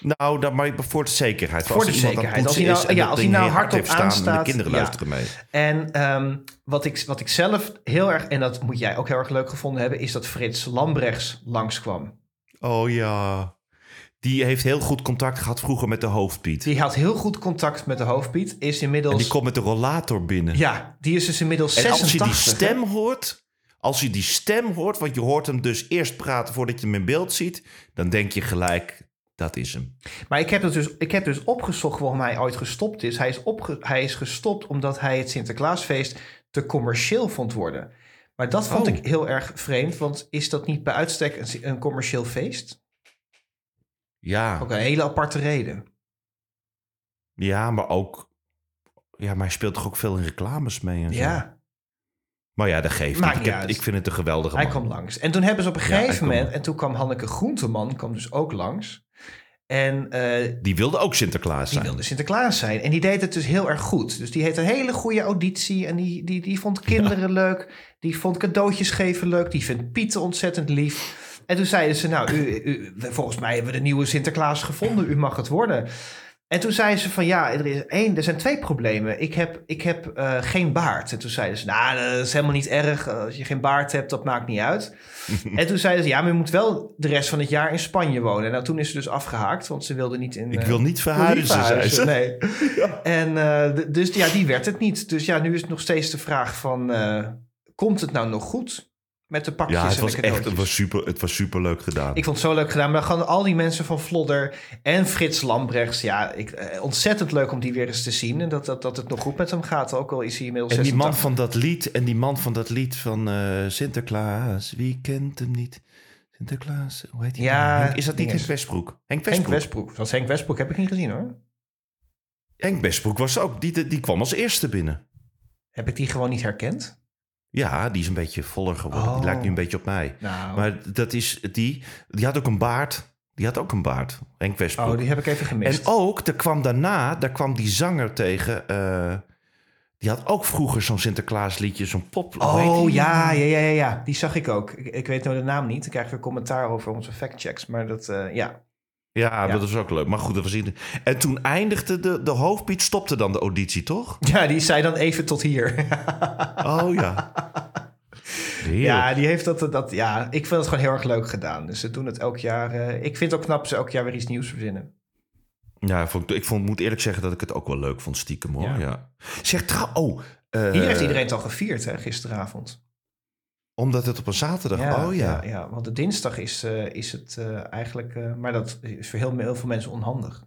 Nou, dan maar voor de zekerheid. Voor de Als zekerheid. Als hij nou- ja, dat als hij nou hard hardop heeft staan en aanstaat, de kinderen ja. luisteren mee. En ehm, wat, ik, wat ik zelf heel erg, en dat moet jij ook heel erg leuk gevonden hebben, is dat Frits Lambrechts langskwam. Oh ja. Die heeft heel goed contact gehad vroeger met de hoofdpiet. Die had heel goed contact met de hoofdpiet, is inmiddels. En die komt met de rollator binnen. Ja, die is dus inmiddels en 86. als je die hè? stem hoort, als je die stem hoort, want je hoort hem dus eerst praten voordat je hem in beeld ziet, dan denk je gelijk, dat is hem. Maar ik heb, het dus, ik heb dus opgezocht waarom hij ooit gestopt is. Hij is, opge, hij is gestopt omdat hij het Sinterklaasfeest te commercieel vond worden. Maar dat vond Oh. ik heel erg vreemd, want is dat niet bij uitstek een, een commercieel feest? Ja, Ook een hele aparte reden. ja, maar ook, ja, maar hij speelt toch ook veel in reclames mee en zo. Ja. Maar ja, dat geeft Maakt niet. Ik, niet heb- uit. ik vind het een geweldige Hij man. kwam langs. En toen hebben ze op een Ja, hij gegeven kwam- moment... En toen kwam Hanneke Groenteman, kwam dus ook langs. En eh, Die wilde ook Sinterklaas die zijn. wilde Sinterklaas zijn. En die deed het dus heel erg goed. Dus die heeft een hele goede auditie. En die, die, die vond kinderen leuk. Die vond cadeautjes geven leuk. Die vindt Pieten ontzettend lief. En toen zeiden ze, nou, u, u, volgens mij hebben we de nieuwe Sinterklaas gevonden. U mag het worden. En toen zeiden ze van, ja, er, is één, er zijn twee problemen. Ik heb, ik heb eh, geen baard. En toen zeiden ze, nou, dat is helemaal niet erg. Als je geen baard hebt, dat maakt niet uit. en toen zeiden ze, ja, maar je moet wel de rest van het jaar in Spanje wonen. Nou, toen is ze dus afgehaakt, want ze wilde niet in... Ik eh, wil niet verhuizen, zei ze. Nee. En eh, dus ja, die werd het niet. Dus ja, nu is het nog steeds de vraag van... eh, komt het nou nog goed? Met de pakjes Ja, het en was de echt het was super, het was super leuk gedaan. Ik vond het zo leuk gedaan. Maar gewoon al die mensen van Vlodder en Frits Lambrechts. Ja, ik, eh, ontzettend leuk om die weer eens te zien. En dat, dat, dat het nog goed met hem gaat. Ook al is hij inmiddels en die man 86. van dat lied, en die man van dat lied van eh, Sinterklaas, wie kent hem niet? Sinterklaas, hoe heet hij? Ja, nou? Henk- is dat niet. Henk Westbroek? Henk Henk Westbroek. Westbroek. Zoals Henk Westbroek heb ik niet gezien hoor. Henk Westbroek was ook, die, die kwam als eerste binnen. Heb ik die gewoon niet herkend? Ja, die is een beetje voller geworden. Die Oh. lijkt nu een beetje op mij. Nou, Maar dat is die, die had ook een baard. Die had ook een baard, Henk Westbroek. oh, die heb ik even gemist. En ook, er kwam daarna, daar kwam die zanger tegen. eh, die had ook vroeger zo'n Sinterklaasliedje, zo'n pop. Oh ja, ja, ja, ja, die zag ik ook. Ik, ik weet nou de naam niet. Ik krijg weer commentaar over onze factchecks. Maar dat, eh, ja. Ja, Ja. dat was ook leuk. Maar goed, dat was in En toen eindigde de, de hoofdbeat, stopte dan de auditie, toch? Ja, die zei dan even tot hier. Oh ja. Heerlijk. ja, die heeft dat, dat. Ja, ik vind het gewoon heel erg leuk gedaan. Dus ze doen het elk jaar. eh, ik vind het ook knap ze elk jaar weer iets nieuws verzinnen. Ja, ik, vond, ik vond, moet eerlijk zeggen dat ik het ook wel leuk vond, stiekem hoor. Ja. Ja. Zeg oh. eh, Hier heeft iedereen het al gevierd, hè, gisteravond. Omdat het op een zaterdag, oh ja. ja. want de dinsdag is, eh, is het eh, eigenlijk. eh, maar dat is voor heel, heel veel mensen onhandig.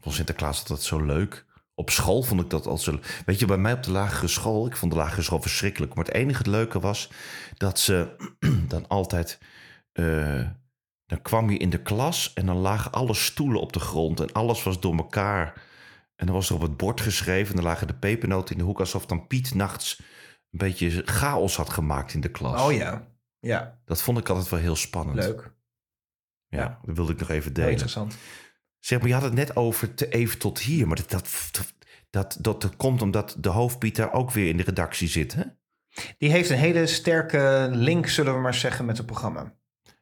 Vond Sinterklaas altijd zo leuk. Op school vond ik dat al zo... Weet je, bij mij op de lagere school... Ik vond de lagere school verschrikkelijk. Maar het enige het leuke was... dat ze dan altijd... dan kwam je in de klas... en dan lagen alle stoelen op de grond... en alles was door elkaar. En dan was er op het bord geschreven... en dan lagen de pepernoten in de hoek... alsof dan Piet nachts een beetje chaos had gemaakt in de klas. Oh ja. Ja, Dat vond ik altijd wel heel spannend. leuk. Ja, dat wilde ik nog even Heel delen. interessant. Zeg maar, je had het net over te even tot hier. Maar dat, dat, dat, dat, dat komt omdat de hoofdpiet daar ook weer in de redactie zit, hè? Die heeft een hele sterke link, zullen we maar zeggen, met het programma.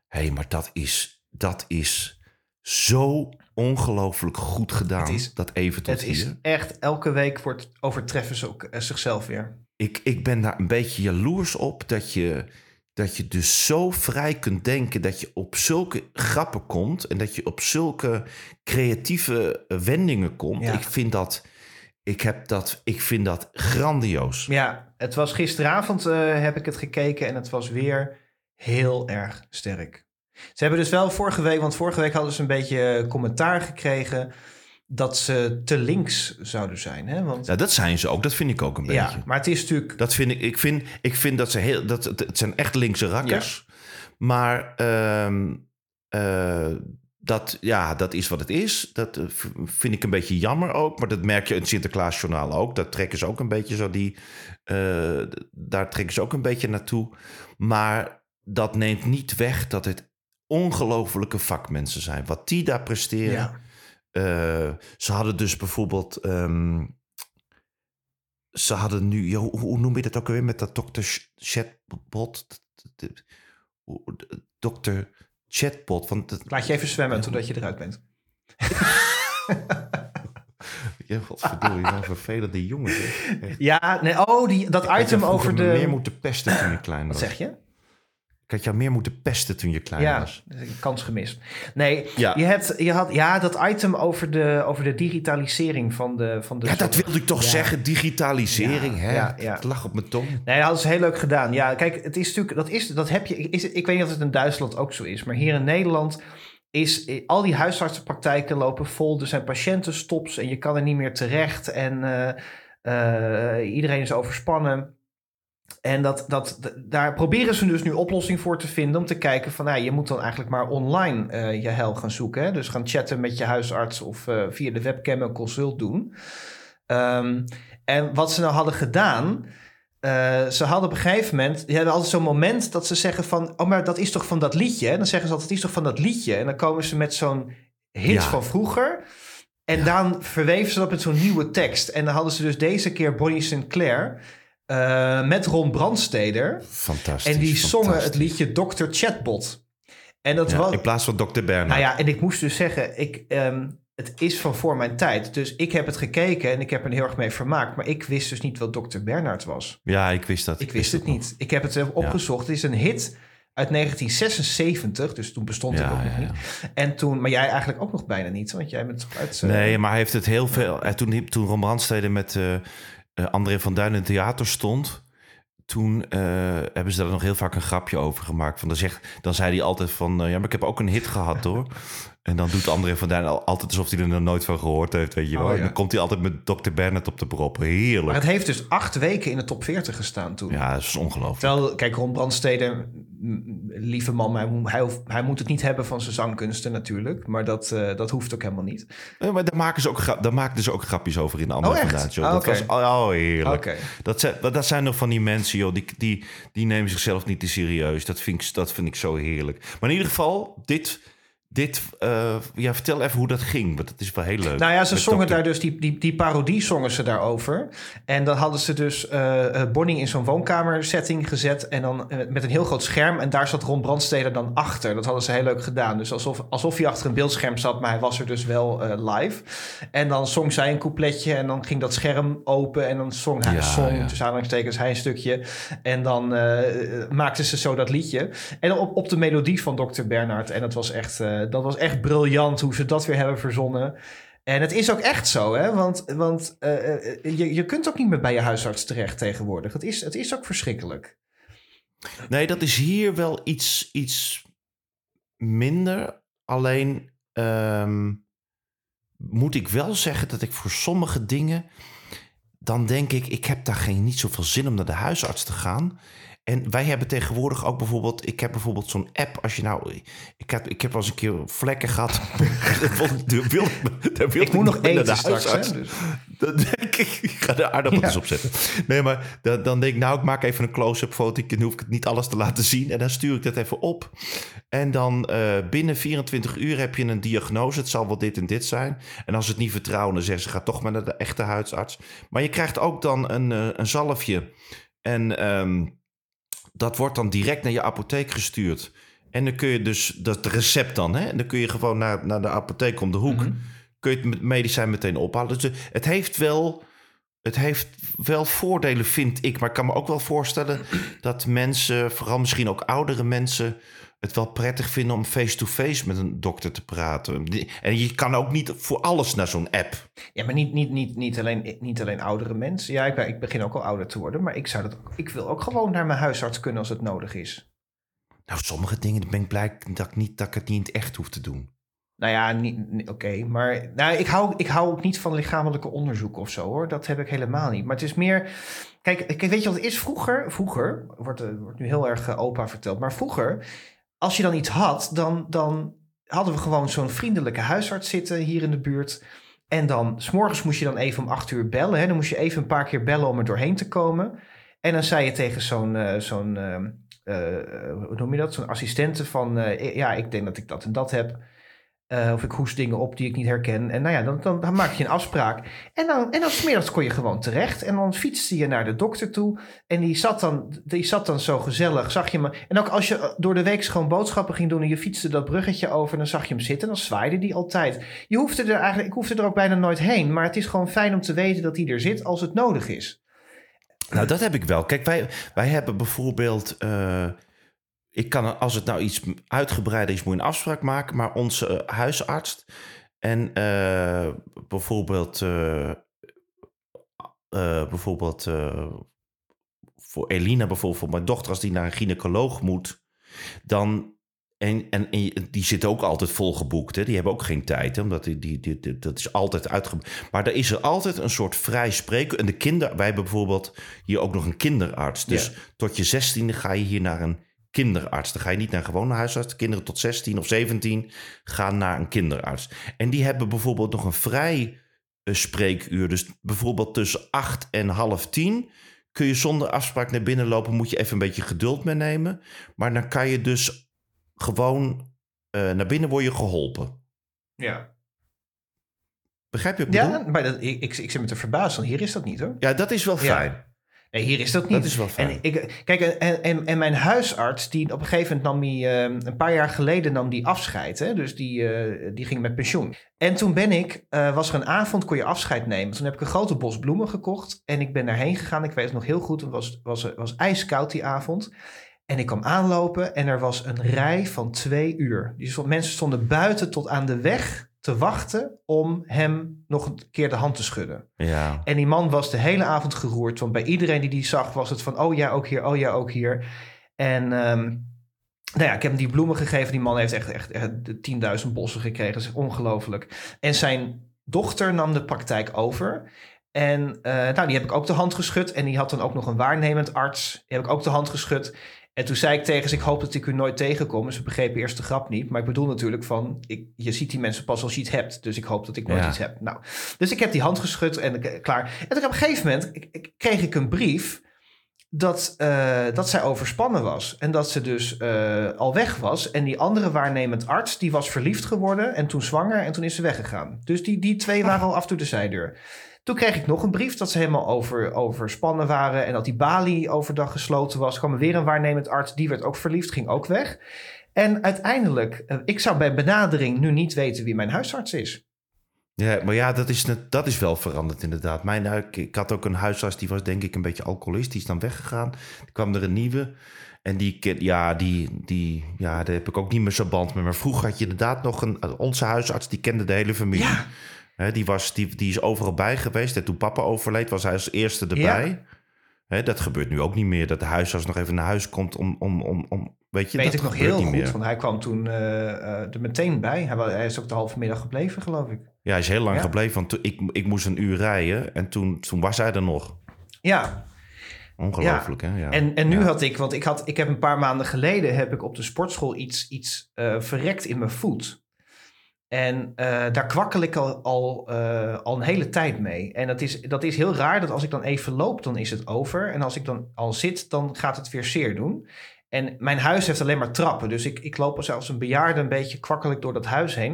Hé, hey, maar dat is, dat is zo ongelooflijk goed gedaan. Is- dat even tot Het is hier. echt, elke week wordt, overtreffen ze ook eh, zichzelf weer. Ik, ik ben daar een beetje jaloers op dat je, dat je dus zo vrij kunt denken... dat je op zulke grappen komt... en dat je op zulke creatieve eh, wendingen komt. Ja. Ik, vind dat, ik, heb dat, ik vind dat grandioos. Ja, het was gisteravond eh, heb ik het gekeken en het was weer heel erg sterk. Ze hebben dus wel vorige week, want vorige week hadden ze een beetje commentaar gekregen dat ze te links zouden zijn. Hè? Want, Ja, dat zijn ze ook. Dat vind ik ook een beetje. ja, maar het is natuurlijk... Dat vind ik. Ik vind, ik vind dat ze heel. Dat, het zijn echt linkse rakkers. Maar ehm, eh, dat, ja, dat is wat het is. Dat eh, vind ik een beetje jammer ook. Maar dat merk je in het Sinterklaasjournaal ook. Daar trekken ze ook een beetje zo die. eh, daar trekken ze ook een beetje naartoe. Maar dat neemt niet weg dat het ongelofelijke vakmensen zijn. Wat die daar presteren. Ja. Eh, ze hadden dus bijvoorbeeld. ehm, ze hadden nu. ja, hoe, hoe noem je dat ook alweer met dat dokter Chatbot? Dokter Chatbot. Want dat, Laat je even zwemmen totdat je eruit bent. ja, wat verdorie, wat een vervelende jongen. Echt. Ja, nee, oh, die, dat Ik item over de... meer moeten pesten toen je klein Wat zeg je? Ik had jou meer moeten pesten toen je klein Ja, was. een kans gemist. Nee, Ja. je, hebt, je had ja, dat item over de, over de digitalisering van de van de Ja, dat wilde ik toch Ja. zeggen. Digitalisering, hè? Het lag op mijn tong. Nee, dat is heel leuk gedaan. Ja, kijk, het is natuurlijk, dat, is, dat heb je. Is, ik weet niet of het in Duitsland ook zo is, maar hier in Nederland is al die huisartsenpraktijken lopen vol. Er zijn patiëntenstops en je kan er niet meer terecht. En eh, eh, iedereen is overspannen. En dat, dat, daar proberen ze dus nu oplossing voor te vinden. Om te kijken van, nou, je moet dan eigenlijk maar online eh, je hel gaan zoeken. Hè? Dus gaan chatten met je huisarts of eh, via de webcam een consult doen. Ehm, en wat ze nou hadden gedaan... eh, ze hadden op een gegeven moment... Die hadden altijd zo'n moment dat ze zeggen van... Oh, maar dat is toch van dat liedje? En dan zeggen ze altijd, het is toch van dat liedje? En dan komen ze met zo'n hit Ja. van vroeger... En dan verweven ze dat met zo'n nieuwe tekst. En dan hadden ze dus deze keer Bonnie Sinclair... eh, met Ron Brandsteder. Fantastisch. En die zongen het liedje Dr. Chatbot. En dat Ja, was... in plaats van Dr. Bernard. Nou ja, en ik moest dus zeggen, ik, ehm, het is van voor mijn tijd. Dus ik heb het gekeken en ik heb er heel erg mee vermaakt. Maar ik wist dus niet wat Dr. Bernard was. Ja, ik wist dat. Ik wist het nog. niet. Ik heb het opgezocht. Het is een hit uit 1976. Dus toen bestond het Ja, ook nog ja, niet. En toen, maar jij eigenlijk ook nog bijna niet. Want jij bent toch uit... eh, Nee, maar hij heeft het heel veel. eh, Toen, toen Ron Brandstede met André van Duin in het theater stond. toen eh, hebben ze daar nog heel vaak een grapje over gemaakt. Van, dan, zegt, dan zei hij altijd van, eh, ja, maar ik heb ook een hit gehad hoor. En dan doet André van Duin al- altijd alsof hij er nog nooit van gehoord heeft, weet je wel. Oh, ja. En dan komt hij altijd met Dr. Bernard op de proppen. Heerlijk. Maar het heeft dus acht weken in de top 40 gestaan toen. Ja, dat is ongelooflijk. Terwijl, kijk, Ron Brandstede, lieve man, hij, moet- hij, moet het niet hebben van zijn zangkunsten natuurlijk. Maar dat, eh, dat hoeft ook helemaal niet. Maar daar maken, ze ook, daar maken ze ook grapjes over in de andere Oh, vandaag, joh. Ah, Dat was oh, heerlijk. Dat, zijn, dat zijn nog van die mensen, joh, die, die, die nemen zichzelf niet te serieus. Dat vind, ik, dat vind ik zo heerlijk. Maar in ieder geval, dit, dit eh, ja, vertel even hoe dat ging, want dat is wel heel leuk. Nou ja, ze zongen Dr. daar dus, die, die, die parodie zongen ze daarover. En dan hadden ze dus eh, Bonnie in zo'n woonkamersetting gezet. En dan met een heel groot scherm. En daar zat Ron Brandsteder dan achter. Dat hadden ze heel leuk gedaan. Dus alsof, alsof hij achter een beeldscherm zat, maar hij was er dus wel live. En dan zong zij een coupletje en dan ging dat scherm open. En dan zong hij Ja, zong, ja. tussen aanhalingstekens, hij een stukje. En dan maakten ze zo dat liedje. En op, op de melodie van Dr. Bernhard. En dat was echt, dat was echt briljant hoe ze dat weer hebben verzonnen. En het is ook echt zo, hè? Want, want eh, eh, je, je kunt ook niet meer bij je huisarts terecht tegenwoordig. Het is, het is ook verschrikkelijk. Nee, dat is hier wel iets, iets minder. Alleen ehm, moet ik wel zeggen dat ik voor sommige dingen... dan denk ik, ik heb daar geen, niet zoveel zin om naar de huisarts te gaan. En wij hebben tegenwoordig ook bijvoorbeeld... Ik heb bijvoorbeeld zo'n app, als je nou... Ik heb, ik heb wel eens een keer vlekken gehad. Daar wil, daar wil Ik moet nog naar eten straks, huisarts. dus. Dan denk ik, ik ga de aardappels Ja. opzetten. Nee, maar dan, dan denk ik, nou, ik maak even een close-up foto. Dan hoef ik het niet alles te laten zien. En dan stuur ik dat even op. En dan eh, binnen 24 uur heb je een diagnose. Het zal wel dit en dit zijn. En als ze het niet vertrouwen, dan zeggen ze, ga toch maar naar de echte huisarts. Maar je krijgt ook dan een, eh, een zalfje. En ehm, dat wordt dan direct naar je apotheek gestuurd. En dan kun je dus, dat recept dan, hè? En dan kun je gewoon naar, naar de apotheek om de hoek. Kun je het met medicijn meteen ophalen. Dus het heeft wel. Het heeft wel voordelen, vind ik. Maar ik kan me ook wel voorstellen dat mensen, vooral misschien ook oudere mensen, het wel prettig vinden om face-to-face met een dokter te praten. En je kan ook niet voor alles naar zo'n app. Ja, maar niet, niet, niet, niet, alleen, niet alleen oudere mensen. Ja, ik, ik begin ook al ouder te worden. Maar ik, zou dat, ik wil ook gewoon naar mijn huisarts kunnen als het nodig is. Nou, sommige dingen ben ik blij dat ik, niet, dat ik het niet in het echt hoef te doen. Nou ja, oké. maar nou, ik, hou, ik hou ook niet van lichamelijke onderzoek of zo hoor. Dat heb ik helemaal niet. Maar het is meer. Kijk, weet je wat het is? Vroeger, vroeger wordt, eh, wordt nu heel erg eh, opa verteld. Maar vroeger, als je dan iets had, dan, dan hadden we gewoon zo'n vriendelijke huisarts zitten hier in de buurt. En dan, s'morgens moest je dan even om acht uur bellen. Hè? Dan moest je even een paar keer bellen om er doorheen te komen. En dan zei je tegen zo'n, eh, zo'n hoe noem je dat? Zo'n assistente van, ja, ik denk dat ik dat en dat heb. Eh, of ik hoest dingen op die ik niet herken. En nou ja, dan, dan, maak je een afspraak. En dan, en dan 's middags kon je gewoon terecht. En dan fietste je naar de dokter toe. En die zat dan, die zat dan zo gezellig. Zag je me. En ook als je eh, door de week gewoon boodschappen ging doen. en je fietste dat bruggetje over. dan zag je hem zitten. Dan zwaaide die altijd. Je hoefde er eigenlijk, ik hoefde er ook bijna nooit heen. Maar het is gewoon fijn om te weten dat hij er zit als het nodig is. Nou, dat heb ik wel. Kijk, wij, wij hebben bijvoorbeeld. eh, ik kan, als het nou iets uitgebreider is, moet je een afspraak maken. Maar onze eh, huisarts en eh, bijvoorbeeld. eh, bijvoorbeeld. voor Elina, bijvoorbeeld, voor mijn dochter, als die naar een gynaecoloog moet, dan. En, en, en die zitten ook altijd volgeboekt. Hè? Die hebben ook geen tijd, hè? omdat die, die, die, die- dat is altijd uitgeboekt. Maar er is er altijd een soort vrij spreken. En de kinder, wij hebben bijvoorbeeld hier ook nog een kinderarts. Dus Ja. tot je zestiende ga je hier naar een kinderarts. Dan ga je niet naar een gewone huisarts. Kinderen tot 16 of 17 gaan naar een kinderarts. En die hebben bijvoorbeeld nog een vrij eh, spreekuur. Dus bijvoorbeeld tussen 8 en half 10 kun je zonder afspraak naar binnen lopen. Moet je even een beetje geduld meenemen. Maar dan kan je dus gewoon eh, naar binnen word je geholpen. Ja, Begrijp je wat ik bedoel? ja maar dat, ik, ik, ik zit me te verbazen. Hier is dat niet hoor. Ja, dat is wel Ja. Nee, hier is dat niet. Dat is wel fijn. En, ik, kijk, en, en, en mijn huisarts, die op een gegeven moment nam die, eh, een paar jaar geleden nam die afscheid. Hè? Dus die, eh, die ging met pensioen. En toen ben ik, eh, was er een avond, kon je afscheid nemen. Toen heb ik een grote bos bloemen gekocht. En ik ben daarheen gegaan. Ik weet het nog heel goed. Het was, was, was ijskoud die avond. En ik kwam aanlopen en er was een rij van twee uur. Die stond, mensen stonden buiten tot aan de weg te wachten om hem nog een keer de hand te schudden. Ja. En die man was de hele avond geroerd. Want bij iedereen die die zag was het van... oh ja, ook hier, oh ja, ook hier. En ehm, nou ja, ik heb hem die bloemen gegeven. Die man heeft echt, echt, echt de 10.000 bossen gekregen. Dat is ongelooflijk. En zijn dochter nam de praktijk over. En eh, nou, die heb ik ook de hand geschud. En die had dan ook nog een waarnemend arts. Die heb ik ook de hand geschud. En toen zei ik tegen ze, ik hoop dat ik u nooit tegenkom. Ze begrepen eerst de grap niet. Maar ik bedoel natuurlijk van, ik, je ziet die mensen pas als je iets hebt. Dus ik hoop dat ik nooit Ja. iets heb. Nou, dus ik heb die hand geschud en ik- klaar. En toen op een gegeven moment kreeg ik een brief dat, eh, dat zij overspannen was. En dat ze dus eh, al weg was. En die andere waarnemend arts, die was verliefd geworden en toen zwanger en toen is ze weggegaan. Dus die, die twee waren al af door de zijdeur. Toen kreeg ik nog een brief dat ze helemaal over, overspannen waren en dat die balie overdag gesloten was. kwam er weer een waarnemend arts, die werd ook verliefd, ging ook weg. En uiteindelijk, eh, ik zou bij benadering nu niet weten wie mijn huisarts is. Ja, maar ja, dat is, dat is wel veranderd inderdaad. Mijn, ik, had ook een huisarts, die was denk ik een beetje alcoholist. Die is dan weggegaan. Er kwam er een nieuwe. En die, ja, die, die, ja, daar heb ik ook niet meer zo'n band mee. Maar vroeger had je inderdaad nog een... Onze huisarts, die kende de hele familie. Ja. Die, was, die, die is overal bij geweest. En toen papa overleed, was hij als eerste erbij. Dat gebeurt nu ook niet meer. Dat de huisarts nog even naar huis komt om... om, om, om weet je, Weet dat ik nog heel niet goed, meer. want hij kwam toen eh, eh, er meteen bij. Hij, is ook de halve middag gebleven, geloof ik. Ja, hij is heel lang Ja. gebleven. Want ik, ik moest een uur rijden. En toen, toen was hij er nog. Ja, Ongelooflijk, hè? Ja. En, en nu had ik, want ik, had, ik heb een paar maanden geleden heb ik op de sportschool iets, iets eh, verrekt in mijn voet. En eh, daar kwakkel ik al, al, eh, al een hele tijd mee. En dat is, dat is heel raar dat als ik dan even loop, dan is het over. En als ik dan al zit, dan gaat het weer zeer doen. En mijn huis heeft alleen maar trappen. Dus ik, ik loop als een bejaarde een beetje kwakkelijk door dat huis heen.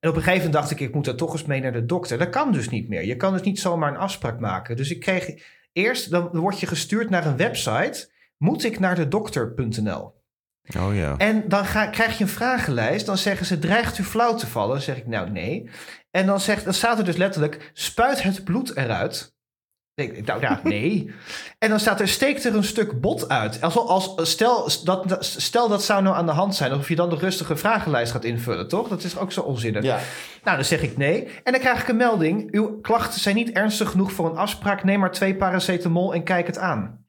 En op een gegeven moment dacht ik, ik moet er toch eens mee naar de dokter. Dat kan dus niet meer. Je kan dus niet zomaar een afspraak maken. Dus ik kreeg eerst, dan word je gestuurd naar een website. Moet ik naar de dokter.nl? Oh ja. En dan ga, krijg je een vragenlijst. Dan zeggen ze, dreigt u flauw te vallen? Dan zeg ik, nou nee. En dan, zegt, dan staat er dus letterlijk, spuit het bloed eruit? Ik, nou ja, nee. En dan staat er, steekt er een stuk bot uit. Als, als, stel, dat, stel dat zou nou aan de hand zijn. Alsof je dan de rustige vragenlijst gaat invullen, toch? Dat is ook zo onzinnig. Ja. Nou, dan zeg ik nee. En dan krijg ik een melding. Uw klachten zijn niet ernstig genoeg voor een afspraak. Neem maar twee paracetamol en kijk het aan.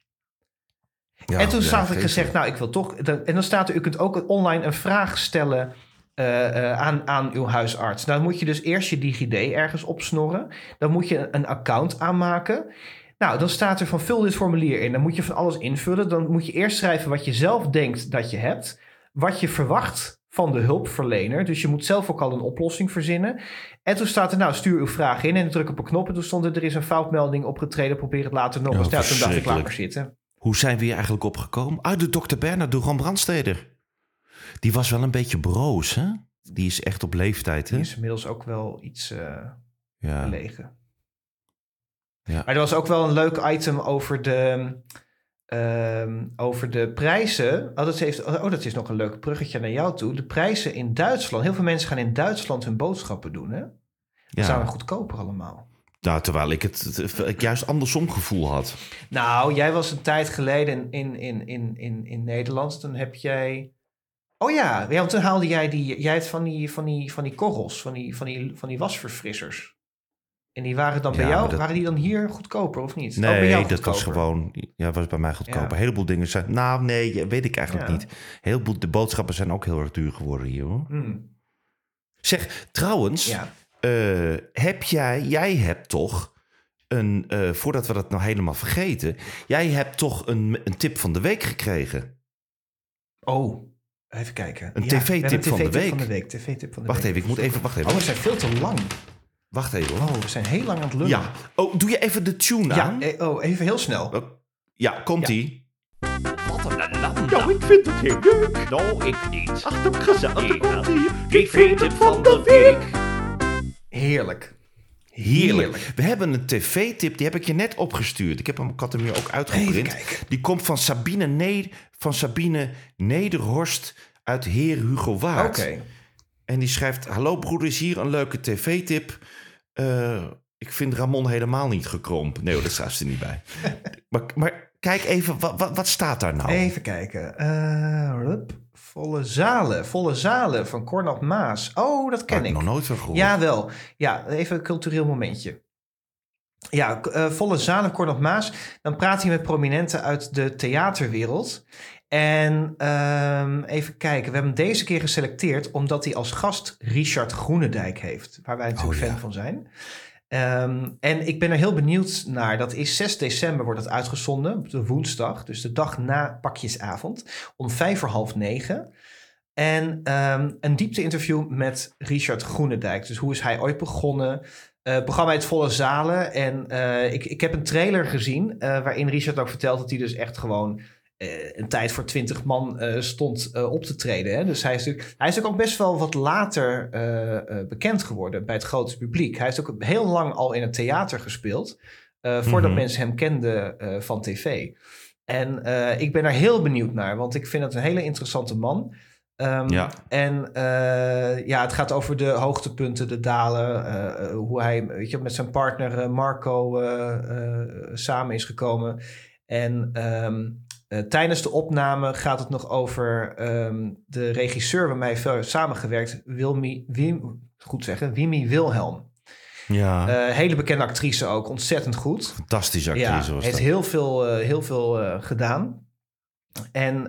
Ja, en toen ja, had ik gezegd, nou, ik wil toch... dan- En dan staat er, u kunt ook online een vraag stellen eh, eh, aan, aan uw huisarts. Nou, dan moet je dus eerst je DigiD ergens opsnorren. Dan moet je een account aanmaken. Nou, dan staat er van vul dit formulier in. Dan moet je van alles invullen. Dan moet je eerst schrijven wat je zelf denkt dat je hebt. Wat je verwacht van de hulpverlener. Dus je moet zelf ook al een oplossing verzinnen. En toen staat er, nou, stuur uw vraag in en druk op een knop. En toen stond er, er is een foutmelding opgetreden. Probeer het later nog Ja, eens. Nou, toen dacht ik, laat maar zitten. Hoe zijn we hier eigenlijk opgekomen? Uit de dokter Bernard Ron Brandsteder. Die was wel een beetje broos, hè? Die is echt op leeftijd, hè? Die is inmiddels ook wel iets eh Ja. Maar er was ook wel een leuk item over de, ehm, over de prijzen. Oh dat, heeft, oh, dat is nog een leuk bruggetje naar jou toe. De prijzen in Duitsland. Heel veel mensen gaan in Duitsland hun boodschappen doen. Hè? Dat Ja. zijn goedkoper allemaal. Nou, terwijl ik het, juist andersom gevoel had. Nou, jij was een tijd geleden in, in, in, in, in Nederland. Dan heb jij... Oh ja, ja want toen haalde jij die... Jij hebt van die, van die, van die korrels, van die, van die, van die wasverfrissers. En die waren dan bij jou... dat- Waren die dan hier goedkoper of niet? Bij Nee, jou dat was gewoon... Ja, was bij mij goedkoper. Ja. Een heleboel dingen zijn... Nou, nee, weet ik eigenlijk Ja. niet. Heleboel, de boodschappen zijn ook heel erg duur geworden hier, hoor. Hmm, Zeg, trouwens... ja. eh, heb jij... Jij hebt toch een... eh, voordat we dat nou helemaal vergeten... Jij hebt toch een, een tip van de week gekregen? Oh, even kijken. Een Ja, TV-tip van de TV-tip week. van de week. TV-tip van de Wacht week. even, ik moet even... Wacht even. Oh, we zijn veel te lang. Wacht even. Oh, we zijn heel lang aan het lullen. Ja. Oh, doe je even de tune Ja, aan? eh, oh, even heel snel. Oh, Ja, komt-ie. Wat een ellende. Nou, ik vind het heel leuk. Nou, ik niet. Ach, dat gezellig. Ja. Wie vindt het van de week? Heerlijk. Heerlijk. We hebben een tv-tip, die heb ik je net opgestuurd. Ik, heb hem, ik had hem hier ook uitgeprint. Die komt van Sabine, ne van Sabine Nederhorst uit Heer Hugo Oké. Waard. En die schrijft... Hallo broeders, hier een leuke tv-tip. Eh, ik vind Ramon helemaal niet gekrompen. Nee, dat staat er niet bij. maar, maar kijk even, wat, wat, wat staat daar nou? Even kijken. Rup. Volle zalen. Volle zalen van Cornel Maas. Oh, dat ken ik ik. nog nooit van gehoord. Jawel. Ja, even een cultureel momentje. Ja, eh, volle zalen, Cornel Maas. Dan praat hij met prominenten uit de theaterwereld. En ehm, even kijken, we hebben hem deze keer geselecteerd omdat hij als gast Richard Groenendijk heeft. Waar wij natuurlijk Oh, ja. fan van zijn. Ehm, en ik ben er heel benieuwd naar. Dat is 6 december wordt het uitgezonden, op de woensdag. Dus de dag na pakjesavond. Om vijf voor half negen. En ehm, een diepte-interview met Richard Groenendijk. Dus hoe is hij ooit begonnen? Het programma heet Volle Zalen. En eh, ik, ik heb een trailer gezien eh, waarin Richard ook vertelt dat hij dus echt gewoon een tijd voor twintig man eh, stond eh, op te treden. Hè? Dus hij is, natuurlijk, hij is ook best wel wat later eh, eh, bekend geworden bij het grote publiek. Hij heeft ook heel lang al in het theater gespeeld. eh, voordat Mhm. mensen hem kenden eh, van tv. En eh, ik ben er heel benieuwd naar, want ik vind het een hele interessante man. Ehm, Ja. En eh, ja, het gaat over de hoogtepunten, de dalen. eh, eh, hoe hij weet je, met zijn partner eh, Marco eh, eh, samen is gekomen. En ehm, eh, tijdens de opname gaat het nog over ehm, de regisseur waarmee hij veel heeft samengewerkt, Wilmi, Wim, goed zeggen, Wimi Wilhelm. Ja, Eh, hele bekende actrice ook, ontzettend goed. fantastische actrice Ja, was heeft dat. heel veel, eh, heel veel gedaan. En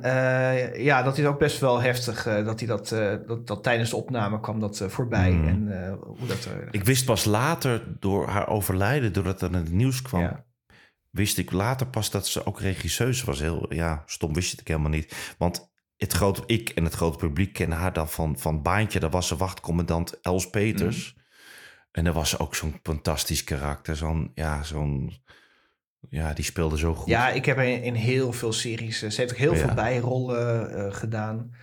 ja, dat is ook best wel heftig dat hij dat, dat, dat tijdens de opname kwam dat voorbij. Mm. En hoe dat. Ik wist pas later, door haar overlijden, doordat er in het nieuws kwam... Ja. Wist ik later pas dat ze ook regisseuse was. Heel ja, stom wist ik helemaal niet. Want het grote, ik en het grote publiek kennen haar dan van, van Baantje. Daar was ze wachtcommandant Els Peters. Mhm. En daar was ze ook zo'n fantastisch karakter. Zo'n, ja, zo'n... Ja, die speelde zo goed. ja, ik heb in, in heel veel series. eh, ze heeft ook heel Ja. veel bijrollen eh, gedaan.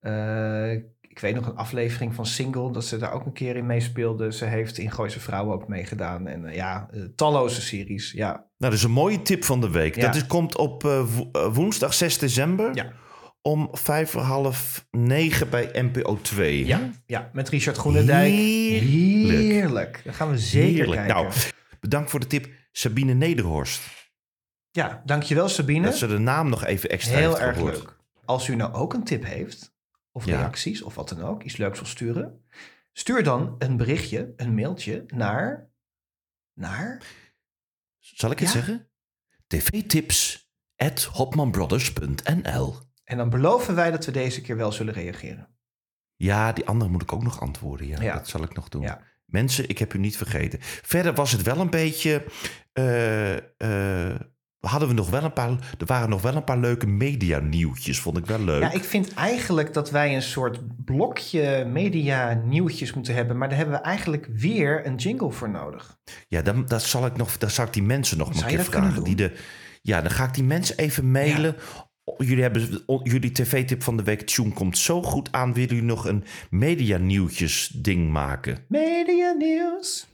Eh, ik weet nog een aflevering van Single, dat ze daar ook een keer in meespeelde. Ze heeft in Gooise Vrouwen ook meegedaan. En eh, ja, eh, talloze series. Ja, Nou, dat is een mooie tip van de week. Ja. Dat is, komt op eh, wo- woensdag 6 december. Ja. Om vijf voor half negen bij NPO 2. ja, ja met Richard Groenendijk. Heerlijk. Heerlijk. Dat gaan we zeker Heerlijk. kijken. Nou, bedankt voor de tip. Sabine Nederhorst. Ja, dankjewel Sabine. Dat ze de naam nog even extra Heel heeft erg gehoord. leuk. Als u nou ook een tip heeft, of Ja. reacties, of wat dan ook, iets leuks wil sturen, stuur dan een berichtje, een mailtje naar. naar. Zal ik het Ja. zeggen? tvtips at hopmanbrothers.nl En dan beloven wij dat we deze keer wel zullen reageren. Ja, die andere moet ik ook nog antwoorden. Ja, Ja. dat zal ik nog doen. Ja. Mensen, ik heb u niet vergeten. Verder was het wel een beetje... eh, eh, hadden we nog wel een paar... Er waren nog wel een paar leuke media-nieuwtjes. Vond ik wel leuk. Ja, ik vind eigenlijk dat wij een soort blokje media nieuwtjes moeten hebben, maar daar hebben we eigenlijk weer een jingle voor nodig. Ja, dan, dat zal ik nog, dan zal ik die mensen nog een keer vragen. Die de, ja, dan ga ik die mensen even mailen. Jullie hebben jullie tv-tip van de week. Tune komt zo goed aan. Willen jullie nog een media nieuwtjes ding maken? Media nieuws.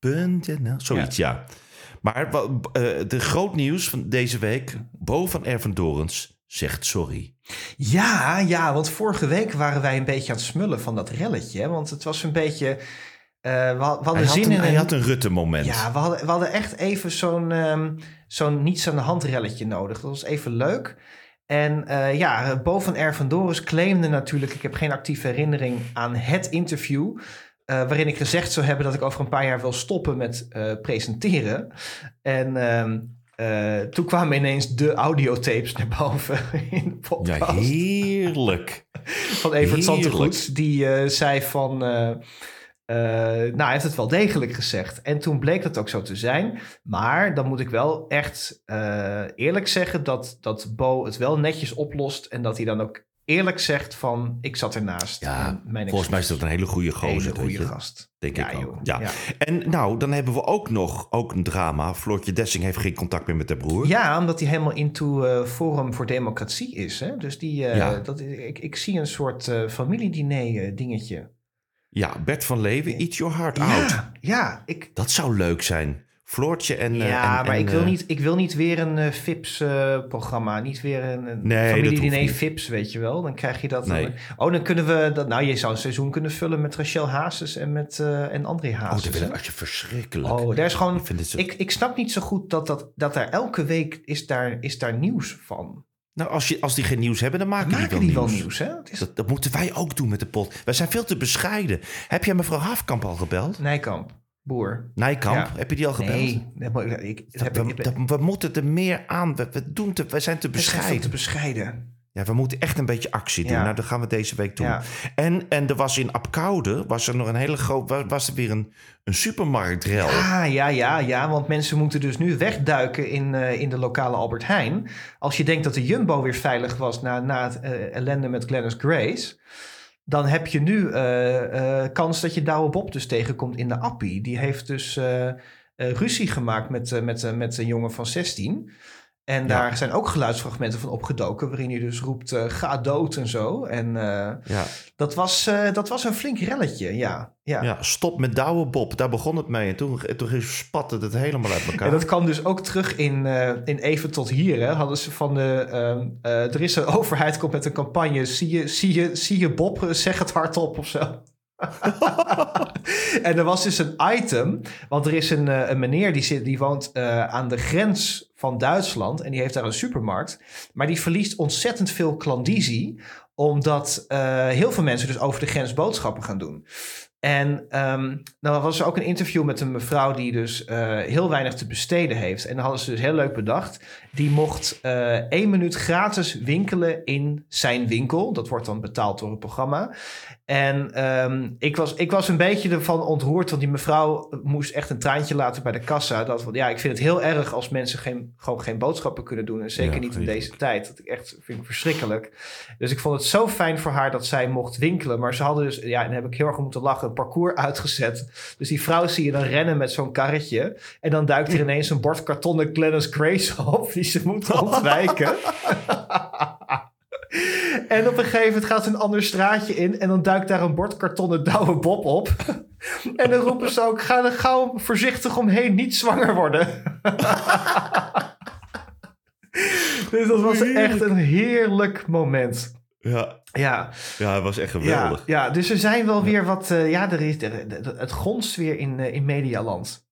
.nl, zoiets, ja. Maar eh, de groot nieuws van deze week. Bo van Ervendorens zegt sorry. Ja, ja, want vorige week waren wij een beetje aan het smullen van dat relletje. hè, Want het was een beetje. eh, we, had- we hadden Hij zin een, in hij een- had een Rutte-moment. Ja, we hadden, we hadden echt even zo'n ehm, zo'n niets aan de hand relletje nodig. Dat was even leuk. En eh, ja, Bo van Ervendoris claimde natuurlijk... ik heb geen actieve herinnering aan het interview... eh, waarin ik gezegd zou hebben dat ik over een paar jaar wil stoppen met eh, presenteren. En ehm, eh, toen kwamen ineens de audiotapes naar boven in de podcast Ja, heerlijk. van Evert Heerlijk. Santegoeds. Die zei van... nou, hij heeft het wel degelijk gezegd. En toen bleek dat ook zo te zijn. Maar dan moet ik wel echt eerlijk zeggen... Dat, dat Bo het wel netjes oplost. En dat hij dan ook eerlijk zegt van... Ik zat ernaast. Ja, mijn volgens mij is dat een hele goede gozer. Hele goede gast. Denk Ja, ik ook. Ja. Ja. En nou, dan hebben we ook nog ook een drama. Floortje Dessing heeft geen contact meer met haar broer. Ja, omdat hij helemaal into eh, Forum voor Democratie is. Hè? Dus die, Ja. dat, ik, ik zie een soort eh familiediner dingetje. Ja, Bert van Leeuwen, Eat Your Heart Out. Ja ik, Dat zou leuk zijn. Floortje en... eh, Ja, en- maar en, ik, wil eh, niet, ik wil niet weer een eh, FIPS-programma. niet weer een, een Nee, dat familiediner. FIPS, weet je wel. Dan krijg je dat. Nee. dan- oh, dan kunnen we... Dat, nou, je zou een seizoen kunnen vullen met Rachel Hazes en, met, eh, en André Oh, Hazes. dat hè? vind ik echt verschrikkelijk. Oh, daar is gewoon... Ik zo... Ik, ik snap niet zo goed dat, dat, dat daar elke week is daar, is daar nieuws van. Nou, als, je, als die geen nieuws hebben, dan maken, Maken die die wel wel nieuws. hè? Is Dat, dat moeten wij ook doen met de pot. Wij zijn veel te bescheiden. Heb jij mevrouw Haafkamp al gebeld? Nijkamp, boer. Nijkamp, Ja. heb je die al gebeld? Nee, dat ik, dat heb we, ik, dat- we moeten er meer aan. We, we, doen te, we zijn te we zijn bescheiden. te bescheiden. Ja, we moeten echt een beetje actie doen. Ja. Nou, dat gaan we deze week doen. Ja. En, en er was in Apkoude, was er nog een hele groot, was, er weer een, een supermarktrel. Ah, ja, ja, ja. Want mensen moeten dus nu wegduiken in, eh, in de lokale Albert Heijn. Als je denkt dat de Jumbo weer veilig was na, na het eh, ellende met Glennis Grace... dan heb je nu eh, eh, kans dat je Douwe Bob dus tegenkomt in de appie. Die heeft dus eh, ruzie gemaakt met, met, met een jongen van 16... En daar zijn ook geluidsfragmenten van opgedoken... waarin hij dus roept, eh, ga dood en zo. En eh, Ja. dat, was, eh, dat was een flink relletje, ja. ja. ja, stop met Douwe Bob. Daar begon het mee. En toen, toen spatte het helemaal uit elkaar. En dat kwam dus ook terug in, in Even tot Hier. Hè. Hadden ze van de. ehm, eh, er is een overheid komt met een campagne. Zie je, zie je, zie je Bob, zeg het hardop of zo. en er was dus een item. Want er is een, een meneer die, zit, die woont aan de grens van Duitsland. En die heeft daar een supermarkt. Maar die verliest ontzettend veel klandizie. Omdat eh, heel veel mensen dus over de grens boodschappen gaan doen. En ehm dan was er ook een interview met een mevrouw die dus eh, heel weinig te besteden heeft. En dan hadden ze dus heel leuk bedacht. Die mocht eh één minuut gratis winkelen in zijn winkel. Dat wordt dan betaald door het programma. En ehm, ik, was, ik was een beetje ervan ontroerd, want die mevrouw moest echt een traantje laten bij de kassa. Dat, ja, ik vind het heel erg als mensen geen, gewoon geen boodschappen kunnen doen. En zeker Ja, niet in deze tijd. Dat ik echt vind ik verschrikkelijk. Dus ik vond het zo fijn voor haar dat zij mocht winkelen. Maar ze hadden dus, ja, en heb ik heel erg om moeten lachen, parcours uitgezet. Dus die vrouw zie je dan rennen met zo'n karretje. En dan duikt er ineens een bord kartonnen Glennis Grace op, die ze moet ontwijken. En op een gegeven moment gaat ze een ander straatje in en dan duikt daar een bord kartonnen Douwe Bob op. En dan roepen ze ook, ga er gauw voorzichtig omheen, niet zwanger worden. dus dat was echt een heerlijk moment. Ja, Ja, ja, het was echt geweldig. ja, dus er zijn wel weer wat, eh, ja, er is, er- er- het gonst weer in, eh, in Medialand.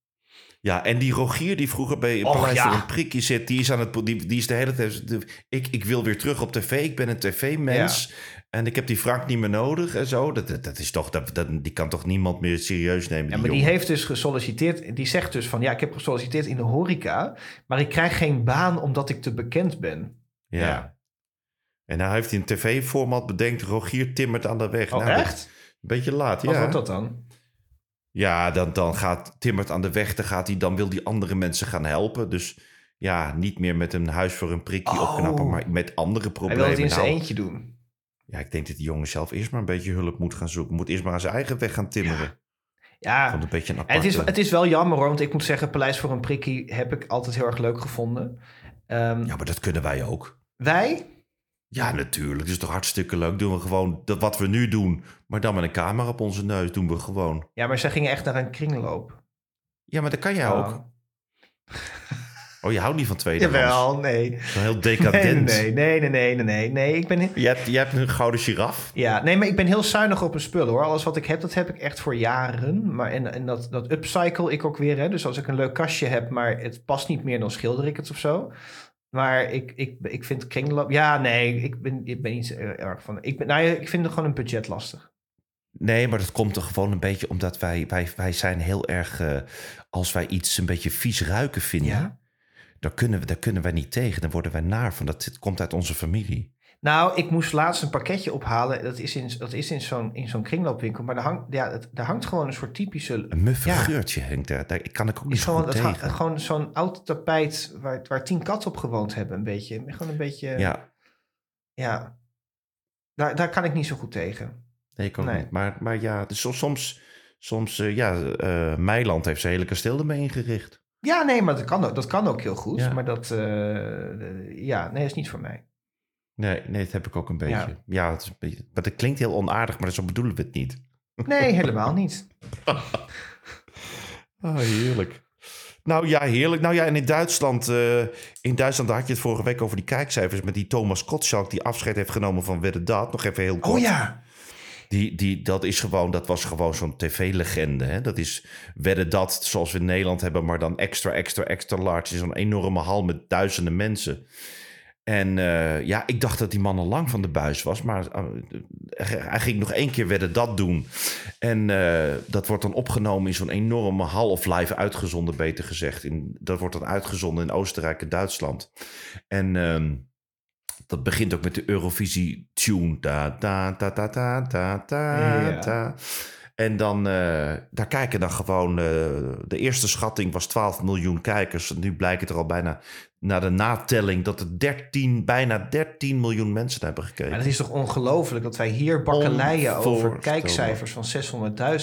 Ja, en die Rogier die vroeger bij Paleis ja. een prikje zit, die is, aan het, die, die is de hele tijd... de- ik, ik wil weer terug op tv, ik ben een tv-mens. En ik heb die Frank niet meer nodig en zo. Dat, dat, dat is toch, dat, dat, die kan toch niemand meer serieus nemen, Ja, die maar die heeft dus gesolliciteerd. Die zegt dus van ja, ik heb gesolliciteerd in de horeca, maar ik krijg geen baan omdat ik te bekend ben. Ja. Ja. En nou heeft hij een tv-format bedenkt, Rogier timmert aan de weg. Oh, nou, echt? Een beetje laat, Wat ja. wordt dat dan? Ja, dan, dan gaat timmert aan de weg, dan, gaat hij, dan wil hij andere mensen gaan helpen. Dus ja, niet meer met een huis voor een prikje Oh. opknappen, maar met andere Hij problemen. wil het in zijn Nou, eentje doen. Ja, ik denk dat die jongen zelf eerst maar een beetje hulp moet gaan zoeken. Moet eerst maar aan zijn eigen weg gaan timmeren. Ja, een beetje een en aparte... het is, het is wel jammer hoor, want ik moet zeggen, Paleis voor een prikkie heb ik altijd heel erg leuk gevonden. Ehm, Ja, maar dat kunnen wij ook. Wij? Ja, natuurlijk. Dat is toch hartstikke leuk. Doen we gewoon dat wat we nu doen, maar dan met een camera op onze neus doen we gewoon. Ja, maar zij gingen echt naar een kringloop. Ja, maar dat kan jij Oh. ook. Oh, je houdt niet van tweedehands. Jawel, nee. Zo heel Nee, decadent. nee, nee, nee, nee, nee, nee, nee. Ik ben, Je, hebt, je hebt een gouden giraf. ja, nee, maar ik ben heel zuinig op mijn spullen hoor. Alles wat ik heb, dat heb ik echt voor jaren. Maar en, en dat, dat upcycle ik ook weer. Hè. Dus als ik een leuk kastje heb, maar het past niet meer, dan schilder ik het of zo. Maar ik, ik, ik vind kringloop... Ja, nee, ik ben, ik ben niet zo erg van... Ik, ben, nou, ik vind het gewoon een budget lastig. Nee, maar dat komt er gewoon een beetje omdat wij, wij, wij zijn heel erg... eh, als wij iets een beetje vies ruiken vinden... Ja? Dan kunnen we, daar kunnen wij niet tegen. Dan worden wij naar van. Dat komt uit onze familie. Nou, ik moest laatst een pakketje ophalen. Dat is in, dat is in zo'n in zo'n kringloopwinkel. Maar daar hangt, ja, daar hangt gewoon een soort typische... Een muffe Ja. geurtje hangt daar. Daar kan ik ook niet gewoon, goed tegen. gewoon zo'n oud tapijt waar, waar tien katten op gewoond hebben. Een beetje. Gewoon een beetje... Ja, ja. Daar, daar kan ik niet zo goed tegen. nee, ik ook Nee. niet. Maar, maar ja, dus so- soms... Soms, eh, ja, Meiland heeft zijn hele kasteel ermee ingericht. Ja, nee, maar dat kan ook, dat kan ook heel goed. Ja. Maar dat... eh, ja, nee, is niet voor mij. Nee, nee, dat heb ik ook een beetje. Ja, Ja. het is een beetje, maar dat klinkt heel onaardig, maar zo bedoelen we het niet. Nee, helemaal niet. Oh, heerlijk. Nou ja, heerlijk. Nou ja, en in Duitsland, eh, in Duitsland had je het vorige week over die kijkcijfers met die Thomas Gottschalk die afscheid heeft genomen van Wedde Dat. Nog even heel kort. Oh ja. Die, die, dat, is gewoon, dat was gewoon zo'n tv-legende. Dat is Wedde Dat, zoals we in Nederland hebben, maar dan extra, extra, extra large. In zo'n enorme hal met duizenden mensen. En eh, ja, ik dacht dat die man al lang van de buis was. Maar eh, hij ging nog één keer wedden dat doen. En eh, dat wordt dan opgenomen in zo'n enorme half-live uitgezonden, beter gezegd. In, dat wordt dan uitgezonden in Oostenrijk en Duitsland. En ehm, dat begint ook met de Eurovisie-tune. Da, da, da, da, da, da, da, Ja. da. En dan, eh, daar kijken dan gewoon... eh, de eerste schatting was 12 miljoen kijkers. Nu blijkt het er al bijna, na de natelling... dat er 13, bijna 13 miljoen mensen hebben gekeken. Maar het is toch ongelooflijk dat wij hier bakkeleien over kijkcijfers van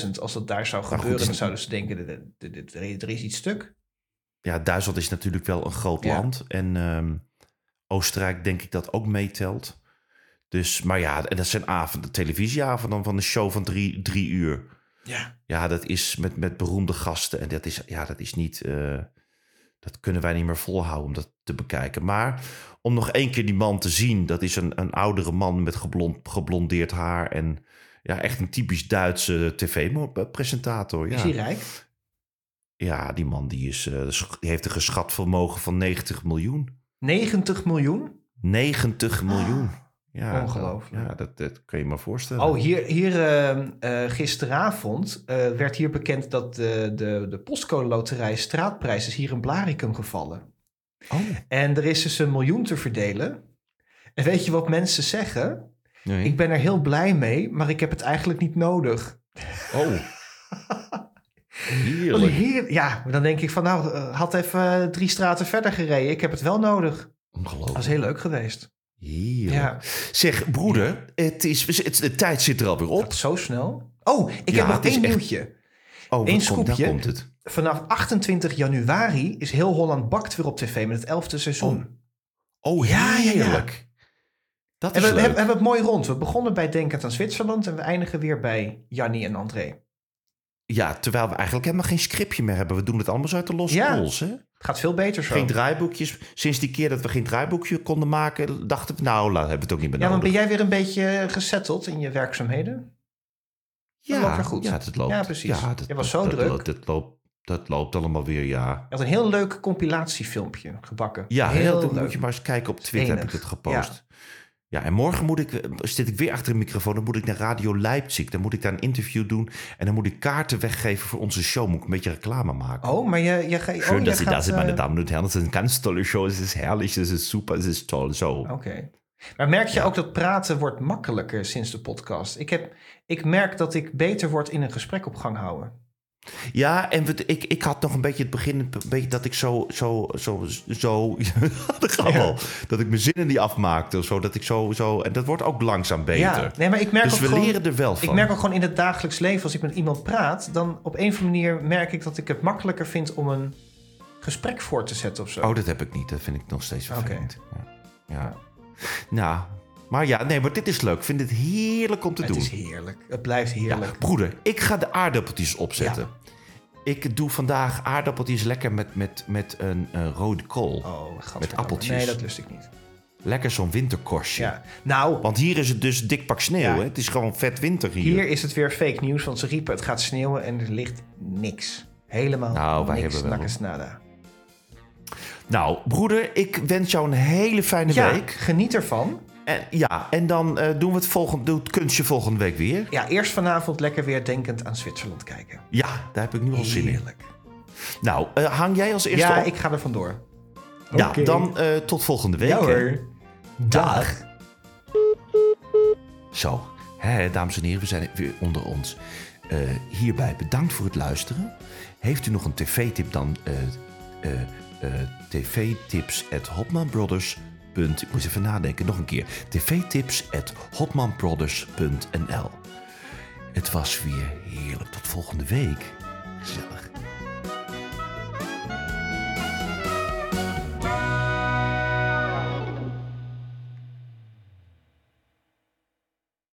600.000. Als dat daar zou goed, gebeuren, dan zouden ze denken, dit- er is iets stuk. ja, Duitsland is natuurlijk wel een groot Ja. land. En ehm, Oostenrijk denk ik dat ook meetelt. Dus, maar ja, en dat zijn avonden, televisieavonden van een show van drie, drie uur. Ja. Ja, dat is met, met beroemde gasten. En dat is, ja, dat is niet. eh, dat kunnen wij niet meer volhouden om dat te bekijken. Maar om nog één keer die man te zien, dat is een, een oudere man met geblond, geblondeerd haar. En ja, echt een typisch Duitse tv-presentator. Ja. Is hij rijk? ja, die man die is, eh, die heeft een geschat vermogen van 90 miljoen. 90 miljoen? 90 miljoen. Ja, Ongelooflijk. Ja, dat, dat kun je je maar voorstellen. Oh, hier, hier eh, eh, gisteravond eh, werd hier bekend dat de, de, de postcode loterij straatprijs is hier in Blaricum gevallen. Oh, En er is dus een miljoen te verdelen. En weet je wat mensen zeggen? nee. Ik ben er heel blij mee, maar ik heb het eigenlijk niet nodig. Oh. Heerlijk. heer- ja, dan denk ik van nou, eh, had even drie straten verder gereden. Ik heb het wel nodig. Ongelooflijk. Dat was heel leuk geweest. Ja, Zeg, broeder, het is, het, de tijd zit er alweer op. zo snel. Oh, ik Ja, heb nog één echt- nieuwtje. Oh, Eén komt, scoopje. komt het. Vanaf 28 januari is heel Holland Bakt weer op tv met het elfde seizoen. Oh, Ja, heerlijk. Dat En is we, we leuk. hebben, hebben het mooi rond. We begonnen bij Denkend aan Zwitserland en we eindigen weer bij Jannie en André. Ja, terwijl we eigenlijk helemaal geen scriptje meer hebben. We doen het allemaal zo uit de losse Ja. pols, hè? Het gaat veel beter zo. Geen draaiboekjes. Sinds die keer dat we geen draaiboekje konden maken, dachten we, nou, laat, hebben we het ook niet meer ja, maar ben jij weer een beetje gesetteld in je werkzaamheden? ja, loopt weer goed. Ja, dat loopt. Ja, precies. dat, Je was zo dat, druk. Dat, dat loopt, dat loopt allemaal weer, ja. Je had een heel leuk compilatiefilmpje gebakken. Ja, heel heel, leuk. moet je maar eens kijken op Twitter, heb ik het gepost. Ja. En morgen moet ik, zit ik weer achter een microfoon. Dan moet ik naar Radio Leipzig. Dan moet ik daar een interview doen. En dan moet ik kaarten weggeven voor onze show. Moet ik een beetje reclame maken. Oh, maar je, je, ga- oh, Schön, je dass Sie gaat, da sind, meine eh, Damen und Herren. Het is een ganz tolle show. Het is herrlich, het is super, het is toll. Zo. Oké. Maar merk je ook dat praten wordt makkelijker sinds de podcast? Ik, heb, ik merk dat ik beter word in een gesprek op gang houden. Ja, en ik, ik had nog een beetje het begin, een beetje dat ik zo, zo, zo, zo, dat gaat wel. dat ik mijn zinnen niet afmaakte of zo. Dat ik zo, zo, en dat wordt ook langzaam beter. Ja, nee, maar ik merk dus ook we gewoon, leren er wel van. Ik merk ook gewoon in het dagelijks leven, als ik met iemand praat, dan op een of andere manier merk ik dat ik het makkelijker vind om een gesprek voor te zetten of zo. Oh, dat heb ik niet. Dat vind ik nog steeds vervelend. Ja. ja. Nou, maar ja, nee, maar dit is leuk. Ik vind het heerlijk om te het doen. is heerlijk. Het blijft Ja, heerlijk. broeder, ik ga de aardappeltjes opzetten. Ik doe vandaag aardappeltjes lekker met, met, met een, rode kool. Oh. Met appeltjes. Nee, dat lust ik niet. Lekker zo'n winterkorstje. Ja. Nou, Want hier is het dus dik pak sneeuw. Ja. Hè? Het is gewoon vet winter hier. hier is het weer fake nieuws, want ze riepen het gaat sneeuwen en er ligt niks. Helemaal Nou, wij niks. hebben wel- Nakkes nada. Nou, broeder, ik wens jou een hele fijne Ja, week. geniet ervan. En, ja, en dan eh, doen we het volgende, doe het kunstje volgende week weer. Ja, eerst vanavond lekker weer denkend aan Zwitserland kijken. Ja, daar heb ik nu al zin in. Heerlijk. Nou, eh, hang jij als eerste Ja, op? ik ga er vandoor. Ja, dan eh, tot volgende week. Ja hè. hoor. Dag. Zo, hè, dames en heren, we zijn weer onder ons. Eh, hierbij bedankt voor het luisteren. Heeft u nog een tv-tip dan eh eh eh tvtips at hotmanbrothers. Ik moest even nadenken, nog een keer. tvtips at hotmanbrothers.nl Het was weer heerlijk. Tot volgende week. Gezellig.